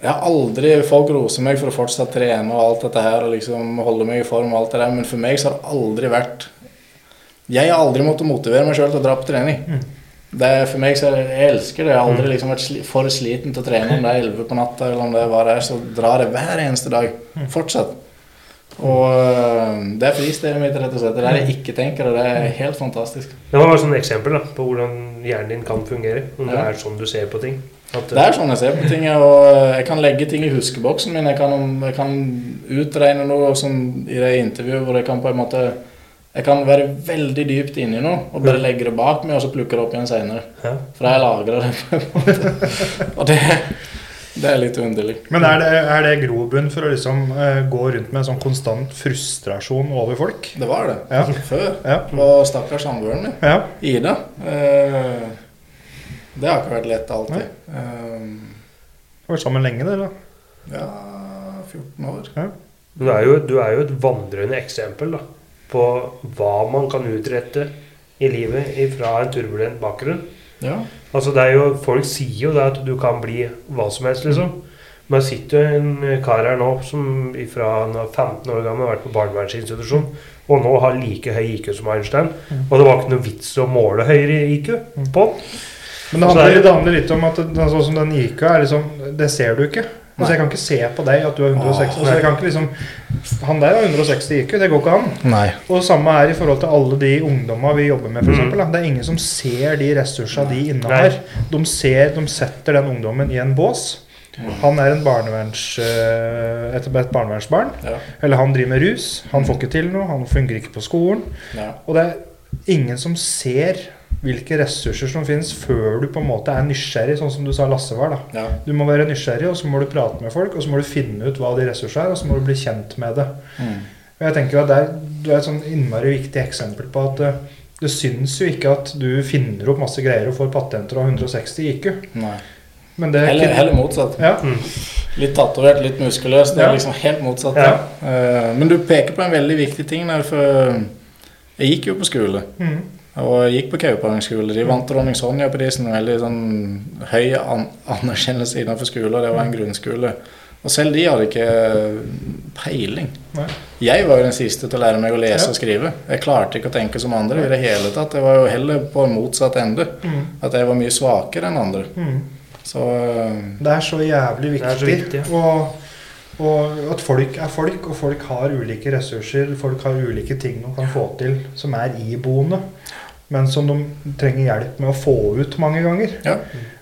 Speaker 4: Jeg har aldri Folk roser meg for å fortsatt trene og alt dette her og liksom holde meg i form og alt det der, men for meg så har det aldri vært Jeg har aldri måttet motivere meg sjøl til å dra på trening. Det er, for meg så er Jeg elsker det. Jeg har aldri liksom vært sli, for sliten til å trene om det er 11 på natta eller om det er hva det er, så drar jeg hver eneste dag. Fortsatt. Og øh, det er fristedet mitt, rett og slett. Det er det jeg ikke tenker, og det er helt fantastisk.
Speaker 1: Det var bare et eksempel da, på hvordan hjernen din kan fungere. Om det er sånn du ser på ting. At,
Speaker 4: Det er sånn jeg ser på ting, og øh, jeg kan legge ting i huskeboksen min. Jeg kan, jeg kan utregne noe som i det intervjuet hvor jeg kan på en måte Jeg kan være veldig dypt inni noe og bare legge det bak meg, og så plukke det opp igjen seinere. For jeg lagrer det på en måte. Og det, det er litt underlig.
Speaker 2: Men er det, er det grobunn for å liksom uh, gå rundt med en sånn konstant frustrasjon over folk?
Speaker 4: Det var det.
Speaker 2: Ja.
Speaker 4: Før.
Speaker 2: Ja.
Speaker 4: Og stakkars samboeren min,
Speaker 2: Ja.
Speaker 4: Ida. Uh, det har ikke vært lett alltid. Eh,
Speaker 2: Vært sammen lenge, dere? da?
Speaker 4: ja 14 år.
Speaker 1: Du er, jo, du er jo et vandrende eksempel da, på hva man kan utrette i livet fra en turbulent bakgrunn.
Speaker 4: Ja.
Speaker 1: Altså det er jo, Folk sier jo det at du kan bli hva som helst, liksom. Men det sitter jo en kar her nå som fra han er 15 år gammel har vært på barnevernsinstitusjon, og nå har like høy IQ som Einstein. Og det var ikke noe vits å måle høyere IQ på han.
Speaker 2: Men det
Speaker 1: er
Speaker 2: handler,
Speaker 1: det
Speaker 2: handler litt om at sånn som den IQ er liksom Det ser du ikke. Altså, jeg kan ikke se på deg at du har 160. Altså, jeg kan ikke liksom Han der har 160 IQ. Det går ikke an.
Speaker 4: Nei.
Speaker 2: Og samme er i forhold til alle de ungdomma vi jobber med, f.eks. eksempel Det er ingen som ser de ressursene de innehar. De, ser, de setter den ungdommen i en bås. Han er en barneverns, eh, et, et barnevernsbarn.
Speaker 4: Ja.
Speaker 2: Eller han driver med rus. Han får ikke til noe. Han fungerer ikke på skolen.
Speaker 4: Ja.
Speaker 2: Og det er ingen som ser hvilke ressurser som finnes, før du på en måte er nysgjerrig, sånn som du sa Lasse var. da.
Speaker 4: Ja.
Speaker 2: Du må være nysgjerrig, og så må du prate med folk, og så må du finne ut hva de ressursene er, og så må du bli kjent med det.
Speaker 4: Mm.
Speaker 2: Og jeg tenker at det er, Du er et sånn innmari viktig eksempel på at eh, det syns jo ikke at du finner opp masse greier og får patenter av 160 IQ.
Speaker 4: Nei.
Speaker 2: Men det er
Speaker 4: Heller,
Speaker 2: ikke
Speaker 4: heller motsatt.
Speaker 2: ja.
Speaker 4: Litt tatovert, litt muskuløs. Det er
Speaker 2: Ja.
Speaker 4: liksom helt motsatt.
Speaker 1: Ja.
Speaker 4: Eh, men du peker på en veldig viktig ting der, for jeg gikk jo på skole.
Speaker 2: Mm.
Speaker 4: Og jeg gikk på Kaupanger skole. De vant Dronning Sonja-prisen. en Veldig sånn høy an anerkjennelse innenfor skole, og det var en grunnskole. Og selv de hadde ikke peiling.
Speaker 2: Nei.
Speaker 4: Jeg var jo den siste til å lære meg å lese
Speaker 2: Ja.
Speaker 4: og skrive. Jeg klarte ikke å tenke som andre i det hele tatt. Jeg var jo heller på motsatt ende.
Speaker 2: Mm.
Speaker 4: At jeg var mye svakere enn andre.
Speaker 2: Mm.
Speaker 4: Så eh,
Speaker 2: Det er så jævlig
Speaker 1: er så
Speaker 2: viktig.
Speaker 1: ja.
Speaker 2: og, og at folk er folk, og folk har ulike ressurser. Folk har ulike ting de kan få til som er iboende. Men som de trenger hjelp med å få ut mange ganger.
Speaker 4: ja.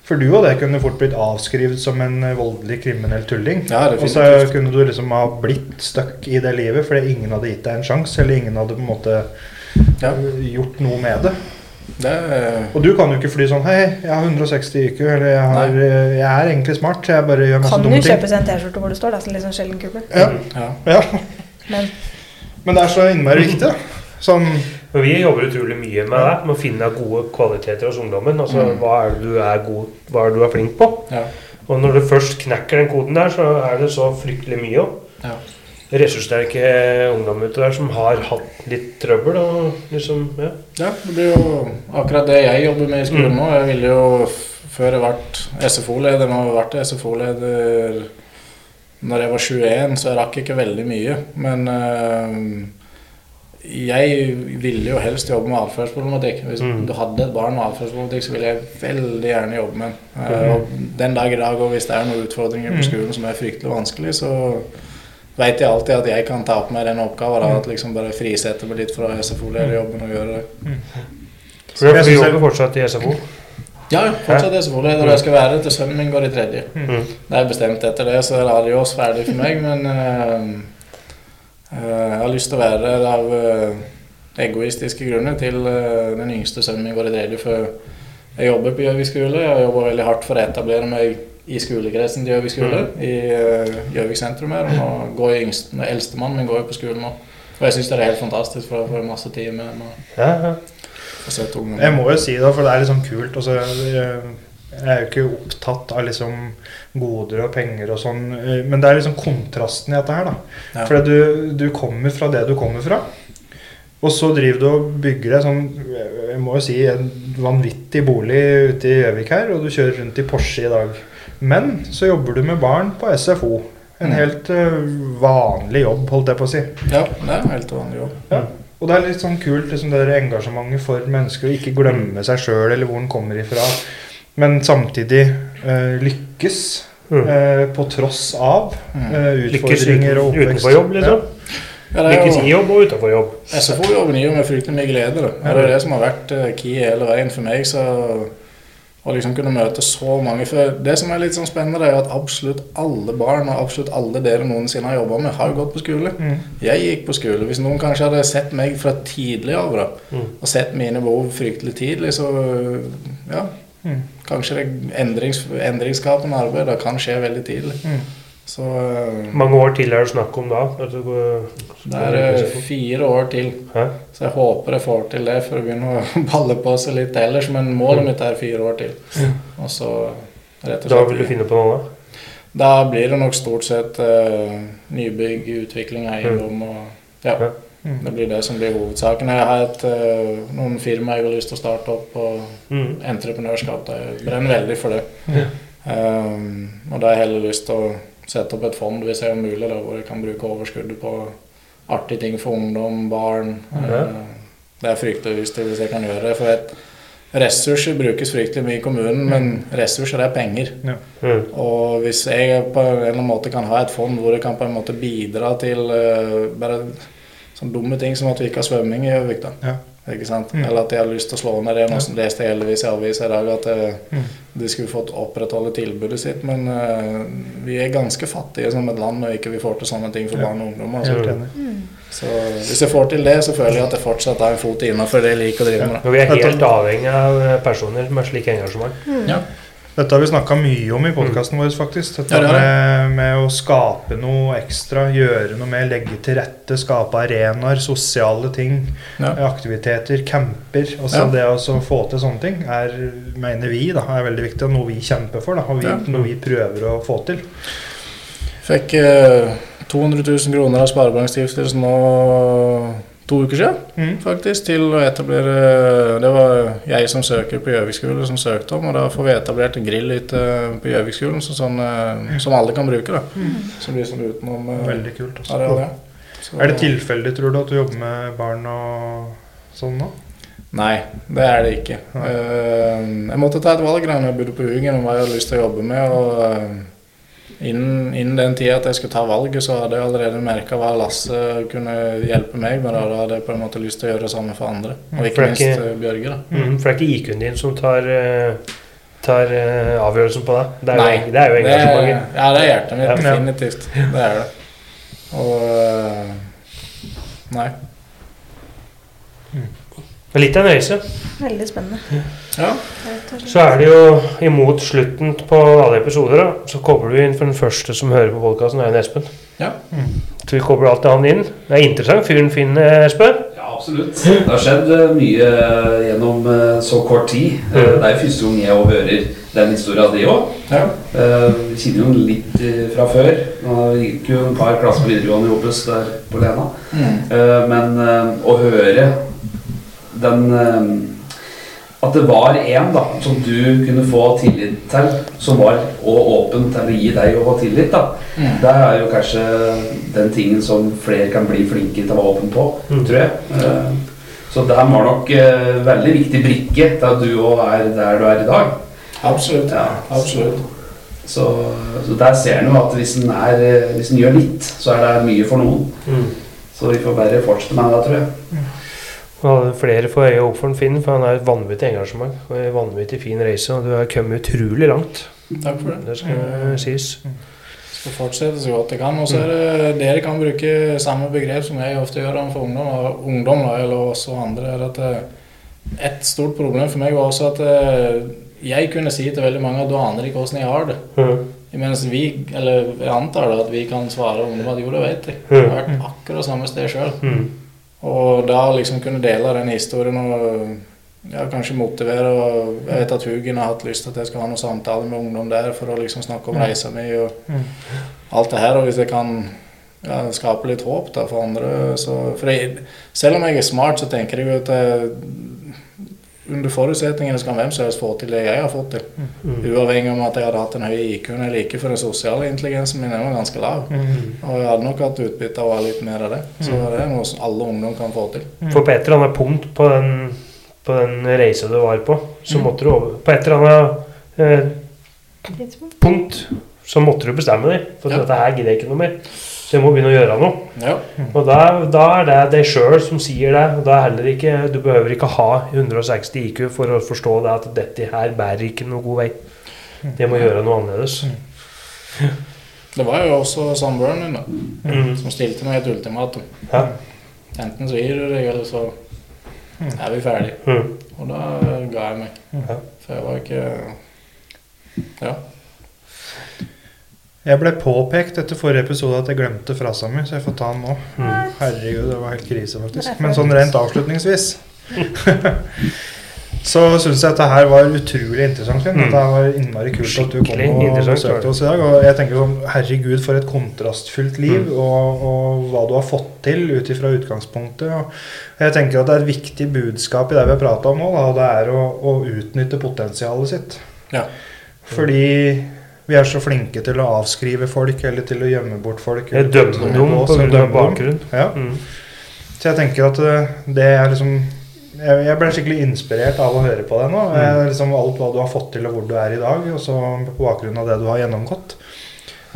Speaker 2: For du og det kunne fort blitt avskrevet som en eh, voldelig kriminell tulling.
Speaker 4: Ja,
Speaker 2: og så kunne du liksom ha blitt stuck i det livet fordi ingen hadde gitt deg en sjanse, eller ingen hadde på en måte
Speaker 4: Ja.
Speaker 2: øh, gjort noe med det.
Speaker 4: Det er
Speaker 2: Og du kan jo ikke fly sånn Hei, jeg har 160 IQ, eller jeg, har, jeg er egentlig smart, jeg bare gjør masse
Speaker 3: Kan jo
Speaker 2: dumme ting.
Speaker 3: kjøpe seg en T-skjorte hvor det står det, sånn litt sånn sjelden kuppel.
Speaker 2: Ja,
Speaker 4: ja.
Speaker 2: ja.
Speaker 3: Men
Speaker 2: Men det er så innmari viktig. Sånn
Speaker 1: Men vi jobber utrolig mye med det, med å finne gode kvaliteter hos ungdommen. Altså,
Speaker 4: Mm.
Speaker 1: Hva er det du er god Hva er det du er flink på?
Speaker 4: Ja.
Speaker 1: Og når du først knekker den koden der, så er det så fryktelig mye òg.
Speaker 4: Ja.
Speaker 1: Ressurssterke ungdom ute der som har hatt litt trøbbel. Og liksom, ja.
Speaker 4: Ja, det blir jo akkurat det jeg jobber med i skolen
Speaker 1: Mm.
Speaker 4: nå. Jeg ville jo før jeg ble SFO-leder, nå har jeg vært SFO-leder når jeg var 21, så jeg rakk ikke veldig mye. Men eh, jeg ville jo helst jobbe med atferdsproblematikk. Hvis
Speaker 1: Mm.
Speaker 4: du hadde et barn med atferdsproblematikk, så ville jeg veldig gjerne jobbe med den. Eh, og den dag i dag, og hvis det er noen utfordringer på
Speaker 2: Mm.
Speaker 4: skolen som er fryktelig vanskelig, så vet jeg alltid at jeg kan ta på meg den oppgaven. Da, at liksom bare frisette meg litt fra SFO-lederjobben og gjøre det.
Speaker 1: Vi
Speaker 2: Jeg synes
Speaker 1: jobber fortsatt i SFO.
Speaker 4: Ja, fortsatt fortsatt SFO-leder. og Jeg skal være det til sønnen min går i tredje.
Speaker 1: Mm.
Speaker 4: Det er bestemt etter det, så er det adios ferdig for meg. Men eh, jeg har lyst til å være der av eh, egoistiske grunner til eh, den yngste sønnen min går i tredje. For jeg jobber på Gjøvik skole. Jeg jobber veldig hardt for å etablere meg i skolekretsen til Gjøvik skole. I eh, Gjøvik sentrum her. Og nå går jeg yngst, Eldstemannen min går jo på skolen nå. Og jeg syns det er helt fantastisk, for jeg får masse tid med dem. og
Speaker 1: Ja, ja.
Speaker 2: Jeg må jo si det, for det er liksom kult. Altså, jeg er jo ikke opptatt av liksom goder og penger og sånn, eh, men det er liksom kontrasten i dette her, da.
Speaker 4: Ja.
Speaker 2: For du, du kommer fra det du kommer fra. Og så driver du og bygger deg sånn jeg må jo si, en vanvittig bolig ute i Gjøvik her, og du kjører rundt i Porsche i dag. Men så jobber du med barn på SFO. En
Speaker 4: Mm.
Speaker 2: helt eh, vanlig jobb, holdt jeg på å si.
Speaker 4: Ja, det er en helt vanlig jobb.
Speaker 2: Ja. Og det er litt sånn kult liksom det engasjementet for mennesker å ikke glemme seg sjøl eller hvor en kommer ifra, men samtidig eh, lykkes
Speaker 1: Mm.
Speaker 2: eh, på tross av
Speaker 4: Mm.
Speaker 2: eh, utfordringer og oppvekst.
Speaker 1: utenfor jobb, liksom.
Speaker 4: Ja, det er
Speaker 1: Lykkes
Speaker 4: jo,
Speaker 1: i jobb og utenfor jobb.
Speaker 4: SFO-jobben gir meg fryktelig mye glede. Da. Det er det som har vært eh, key hele veien for meg. Så å liksom kunne møte så mange For det som er litt sånn spennende, det er at absolutt alle barn og absolutt alle dere noensinne har jobba med, har jo gått på skole.
Speaker 2: Mm.
Speaker 4: Jeg gikk på skole. Hvis noen kanskje hadde sett meg fra tidlig av da,
Speaker 1: Mm.
Speaker 4: og sett mine behov fryktelig tidlig, så ja
Speaker 2: Mm.
Speaker 4: Kanskje det endrings, endringsskapende arbeidet kan skje veldig tidlig.
Speaker 2: Mm.
Speaker 4: Så
Speaker 1: mange år til er det snakk om da? Det, du går,
Speaker 4: det er eh, fire år til.
Speaker 1: Hæ?
Speaker 4: Så jeg håper jeg får til det for å begynne å balle på seg litt ellers. Men målet mitt er fire år til. Og så rett og
Speaker 1: Da vil du finne på noe da?
Speaker 4: Da blir det nok stort sett uh, nybygg, utvikling av eiendom og ja.
Speaker 1: Ja.
Speaker 2: Mm.
Speaker 4: Det blir det som blir hovedsaken. Jeg har et, eh, noen firmaer jeg har lyst til å starte opp og
Speaker 1: Mm.
Speaker 4: entreprenørskap. Jeg brenner veldig for det.
Speaker 2: Mm.
Speaker 4: Um, og da har jeg heller lyst til å sette opp et fond hvis jeg er mulig, da, hvor jeg kan bruke overskuddet på artige ting for ungdom, barn.
Speaker 1: Ja.
Speaker 4: Uh, det er fryktelig lyst til hvis jeg kan gjøre det. For et, ressurser brukes fryktelig mye i kommunen, men ressurser er penger.
Speaker 1: Mm.
Speaker 4: Og hvis jeg på en eller annen måte kan ha et fond hvor jeg kan på en måte bidra til uh, bare sånne dumme ting som at vi ikke har svømming i Gjøvik.
Speaker 2: Ja.
Speaker 4: Ikke sant?
Speaker 2: Mm.
Speaker 4: Eller at de har lyst til å slå ned det. Nå leste jeg heldigvis i avisa i dag at eh,
Speaker 2: Mm.
Speaker 4: de skulle fått opprettholde tilbudet sitt. Men uh, vi er ganske fattige som et land når ikke vi får til sånne ting for
Speaker 2: Ja.
Speaker 4: barn og ungdom. Altså.
Speaker 2: Helt.
Speaker 4: Så hvis jeg får til det, så føler jeg at jeg fortsatt har en fot innafor det jeg liker å drive med.
Speaker 1: Ja, vi er helt avhengig av personer med slik engasjement.
Speaker 4: Mm. Ja.
Speaker 2: Dette har vi snakka mye om i podkasten vår, faktisk. Dette
Speaker 4: Ja, det
Speaker 2: med, med å skape noe ekstra, gjøre noe mer, legge til rette, skape arenaer, sosiale ting,
Speaker 4: Ja.
Speaker 2: aktiviteter, camper. Altså
Speaker 4: Ja.
Speaker 2: Det å få til sånne ting er, mener vi, da, er veldig viktig, og noe vi kjemper for. Da, og vi, noe vi prøver å få til.
Speaker 4: Fikk eh, 200 000 kroner av Sparebankstiftelsen nå to uker siden.
Speaker 2: Mm.
Speaker 4: faktisk, til å etablere Det var jeg som søker på Gjøvikskolen som søkte om, og da får vi etablert en grillhytte på Gjøvikskolen så sånn, eh, som alle kan bruke. da. Så blir det sånn utenom eh,
Speaker 2: Veldig kult. Altså.
Speaker 4: areal, ja. Så-
Speaker 2: Er det tilfeldig, tror du, at du jobber med barn og sånn nå?
Speaker 4: Nei, det er det ikke.
Speaker 2: Nei.
Speaker 4: Eh, jeg måtte ta et valg da jeg bodde på Hugen om hva jeg hadde lyst til å jobbe med. og Innen, innen den tida at jeg skulle ta valget, så hadde jeg allerede merka hva Lasse kunne hjelpe meg med. Da, hadde jeg på en måte lyst til å gjøre det samme for andre. Og
Speaker 1: For
Speaker 4: ikke minst eh, Bjørge. da.
Speaker 1: Mm. For det er ikke IQ-en din som tar, eh, tar eh, avgjørelsen på deg. Det er jo,
Speaker 4: Nei,
Speaker 1: det er jo engasjementet.
Speaker 4: ja, det er hjertet mitt. Definitivt. Det er det. Og eh, Nei.
Speaker 1: er Litt av en reise.
Speaker 3: Veldig spennende.
Speaker 4: Ja.
Speaker 1: Så er det jo imot slutten på alle episoder, da, så kobler du inn for den første som hører på podkasten, er jo Espen.
Speaker 4: Ja.
Speaker 1: Så vi kobler alltid han inn. Det er interessant fyren Finn, Espen.
Speaker 5: Ja, absolutt. Det har skjedd eh, mye eh, gjennom eh, så kort tid.
Speaker 1: Mm.
Speaker 5: Det er jo første gang jeg hører den historia di òg.
Speaker 4: ja.
Speaker 5: Vi kjenner jo den litt fra før. Nå gikk jo en par klasser på videregående i Opus der på Lena.
Speaker 4: Mm.
Speaker 5: Eh, Men å høre den eh, At det var en da, som du kunne få tillit til, som var og åpen til å gi deg å få tillit, da.
Speaker 4: Mm.
Speaker 5: Det er jo kanskje den tingen som flere kan bli flinkere til å være åpen på,
Speaker 1: Mm.
Speaker 5: tror jeg. Eh, Så det her var nok uh, veldig viktig brikke til at du òg er der du er i dag.
Speaker 4: Absolutt.
Speaker 5: Ja.
Speaker 4: Absolutt.
Speaker 5: Så, så der ser en jo at hvis en, er, eh, hvis en gjør litt, så er det mye for noen.
Speaker 1: Mm.
Speaker 5: Så vi får bare fortsette med det, tror jeg.
Speaker 1: Og flere får øye opp for en Finn, for han har et vanvittig engasjement og en vanvittig fin reise. Og du har kommet utrolig langt.
Speaker 4: Takk for det.
Speaker 1: Det skal sies.
Speaker 4: Skal fortsette så godt jeg kan. Og så er det dere kan bruke samme begrep som jeg ofte gjør overfor ungdom, og ungdom eller også andre. er at eh, Et stort problem for meg var også at eh, jeg kunne si til veldig mange at du aner ikke hvordan jeg har det.
Speaker 1: Mm.
Speaker 4: Mens vi, eller jeg antar da at vi kan svare ungdom at jo, det vet jeg. Jeg har vært akkurat samme sted sjøl.
Speaker 1: Mm.
Speaker 4: Og da liksom kunne dele den historien og ja, kanskje motivere og Jeg vet at Hugen har hatt lyst til at jeg skal ha noen samtaler med ungdom der for å liksom snakke om reisa mi og
Speaker 2: Mm.
Speaker 4: alt det her. Og hvis jeg kan ja, skape litt håp da for andre så For jeg, selv om jeg er smart, så tenker jeg jo at jeg, under forutsetningene skal hvem som helst få til det jeg har fått til.
Speaker 1: Mm.
Speaker 4: Uavhengig om at jeg hadde hatt en høy IQ eller ikke, for den sosiale intelligensen min var ganske lav.
Speaker 2: Mm.
Speaker 4: Og jeg hadde nok hatt utbytte av å ha litt mer av det. Så det er noe som alle ungdom kan få til.
Speaker 1: For på et eller annet punkt på den, på den reisa du var på, så måtte du over På et eller annet eh, punkt så måtte du bestemme deg. For
Speaker 4: Ja.
Speaker 1: dette her gidder jeg ikke noe mer. Så jeg må begynne å gjøre noe.
Speaker 4: Ja.
Speaker 1: Og da, da er det deg sjøl som sier det. Og da er heller ikke, Du behøver ikke ha 160 IQ for å forstå det at dette her bærer ikke noe god vei. Jeg må gjøre noe annerledes.
Speaker 4: Det var jo også samboeren min da,
Speaker 1: Mm.
Speaker 4: som stilte meg et ultimatum.
Speaker 1: Ja.
Speaker 4: Enten så gir du deg, eller så er vi ferdige.
Speaker 1: Mm.
Speaker 4: Og da ga jeg meg.
Speaker 1: Ja.
Speaker 4: For jeg var ikke Ja.
Speaker 2: Jeg ble påpekt etter forrige episode at jeg glemte frasa mi, så jeg får ta den nå.
Speaker 1: Mm.
Speaker 2: Herregud, det var helt krise, faktisk. Men sånn rent avslutningsvis så syns jeg at dette her var utrolig interessant. Finn.
Speaker 1: Mm.
Speaker 2: Det var innmari kult at du kom og besøkte oss i dag. Og jeg tenker sånn, herregud, for et kontrastfylt liv,
Speaker 1: Mm.
Speaker 2: og, og hva du har fått til ut ifra utgangspunktet. Og jeg tenker at det er et viktig budskap i det vi har prata om nå, da, og det er å, å utnytte potensialet sitt.
Speaker 4: Ja.
Speaker 2: Fordi vi er så flinke til å avskrive folk, eller til å gjemme bort folk.
Speaker 1: Jeg
Speaker 2: eller
Speaker 1: dømmer
Speaker 2: putte
Speaker 1: dem
Speaker 2: på oss,
Speaker 1: grunn av bakgrunn.
Speaker 2: Ja.
Speaker 1: Mm.
Speaker 2: Så jeg tenker at eh, det er liksom Jeg jeg ble skikkelig inspirert av å høre på deg nå. Mm. Liksom alt hva du har fått til, og hvor du er i dag. Og så på bakgrunn av det du har gjennomgått.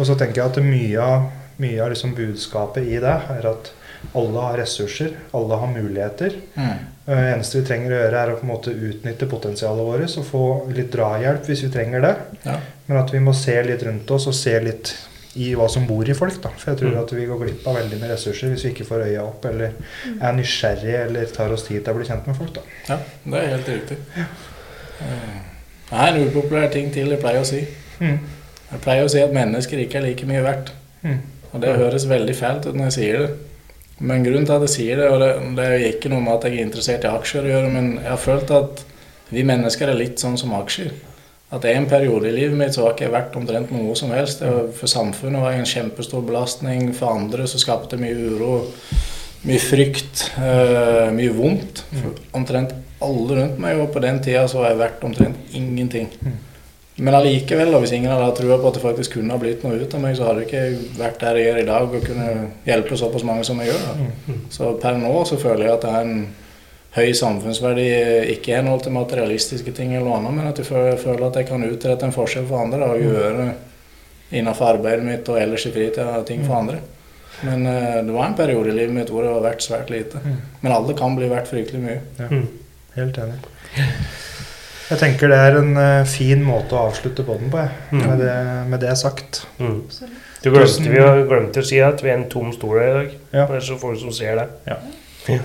Speaker 2: Og så tenker jeg at mye av, mye av liksom budskapet i det er at alle har ressurser, alle har muligheter.
Speaker 4: Mm.
Speaker 2: Det eneste vi trenger å gjøre, er å på en måte utnytte potensialet vårt og få litt drahjelp hvis vi trenger det.
Speaker 4: Ja.
Speaker 2: Men at vi må se litt rundt oss og se litt i hva som bor i folk. da. For jeg tror
Speaker 1: Mm.
Speaker 2: at vi går glipp av veldig med ressurser hvis vi ikke får øya opp eller er nysgjerrige eller tar oss tid til å bli kjent med folk. da.
Speaker 4: ja, det er helt riktig. Ja. Det er en upopulær ting til jeg pleier å si.
Speaker 2: Mm.
Speaker 4: Jeg pleier å si at mennesker ikke er like mye verdt.
Speaker 2: Mm.
Speaker 4: Og det høres veldig fælt ut når jeg sier det. Men grunnen til at jeg sier det, og det, det er ikke noe med at jeg er interessert i aksjer å gjøre, men jeg har følt at vi mennesker er litt sånn som aksjer. At en periode i livet mitt så har ikke jeg vært omtrent noe som helst. Var, for samfunnet var jeg en kjempestor belastning. For andre så skapte det mye uro, mye frykt, eh, mye vondt. For omtrent alle rundt meg, og på den tida så har jeg vært omtrent ingenting. Men allikevel, hvis ingen hadde hatt trua på at det faktisk kunne ha blitt noe ut av meg, så hadde jeg ikke vært der jeg er i dag og kunne hjelpe såpass mange som jeg gjør. Da. Så per nå så føler jeg at det er en høy samfunnsverdi, ikke i henhold til materialistiske ting eller noe annet, men at jeg føler, at jeg kan utrette en forskjell for andre og gjøre innenfor arbeidet mitt og ellers i fritida ting for andre. Men eh, det var en periode i livet mitt hvor det var verdt svært lite. Men alle kan bli verdt fryktelig mye.
Speaker 1: Ja.
Speaker 2: Helt enig. Jeg tenker det er en uh, fin måte å avslutte podden på, jeg.
Speaker 1: Mm.
Speaker 2: Med, det, med det sagt.
Speaker 1: Mm. Du glemte, vi har glemt å si at vi er en tom stol her i dag.
Speaker 2: Ja.
Speaker 1: Det er så folk som ser det.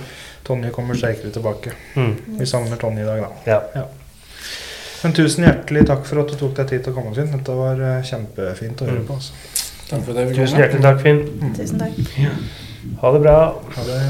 Speaker 2: Tonje kommer sterkere tilbake.
Speaker 1: Mm.
Speaker 2: Vi savner Tonje i dag, da.
Speaker 1: Ja.
Speaker 2: Men tusen hjertelig takk for at du tok deg tid til å komme Finn. Dette var eh, kjempefint å høre
Speaker 1: Mm.
Speaker 2: på. Altså.
Speaker 4: Takk for det
Speaker 1: Tusen hjertelig takk, Finn.
Speaker 3: Tusen takk.
Speaker 1: Ha det bra.
Speaker 2: Ha det.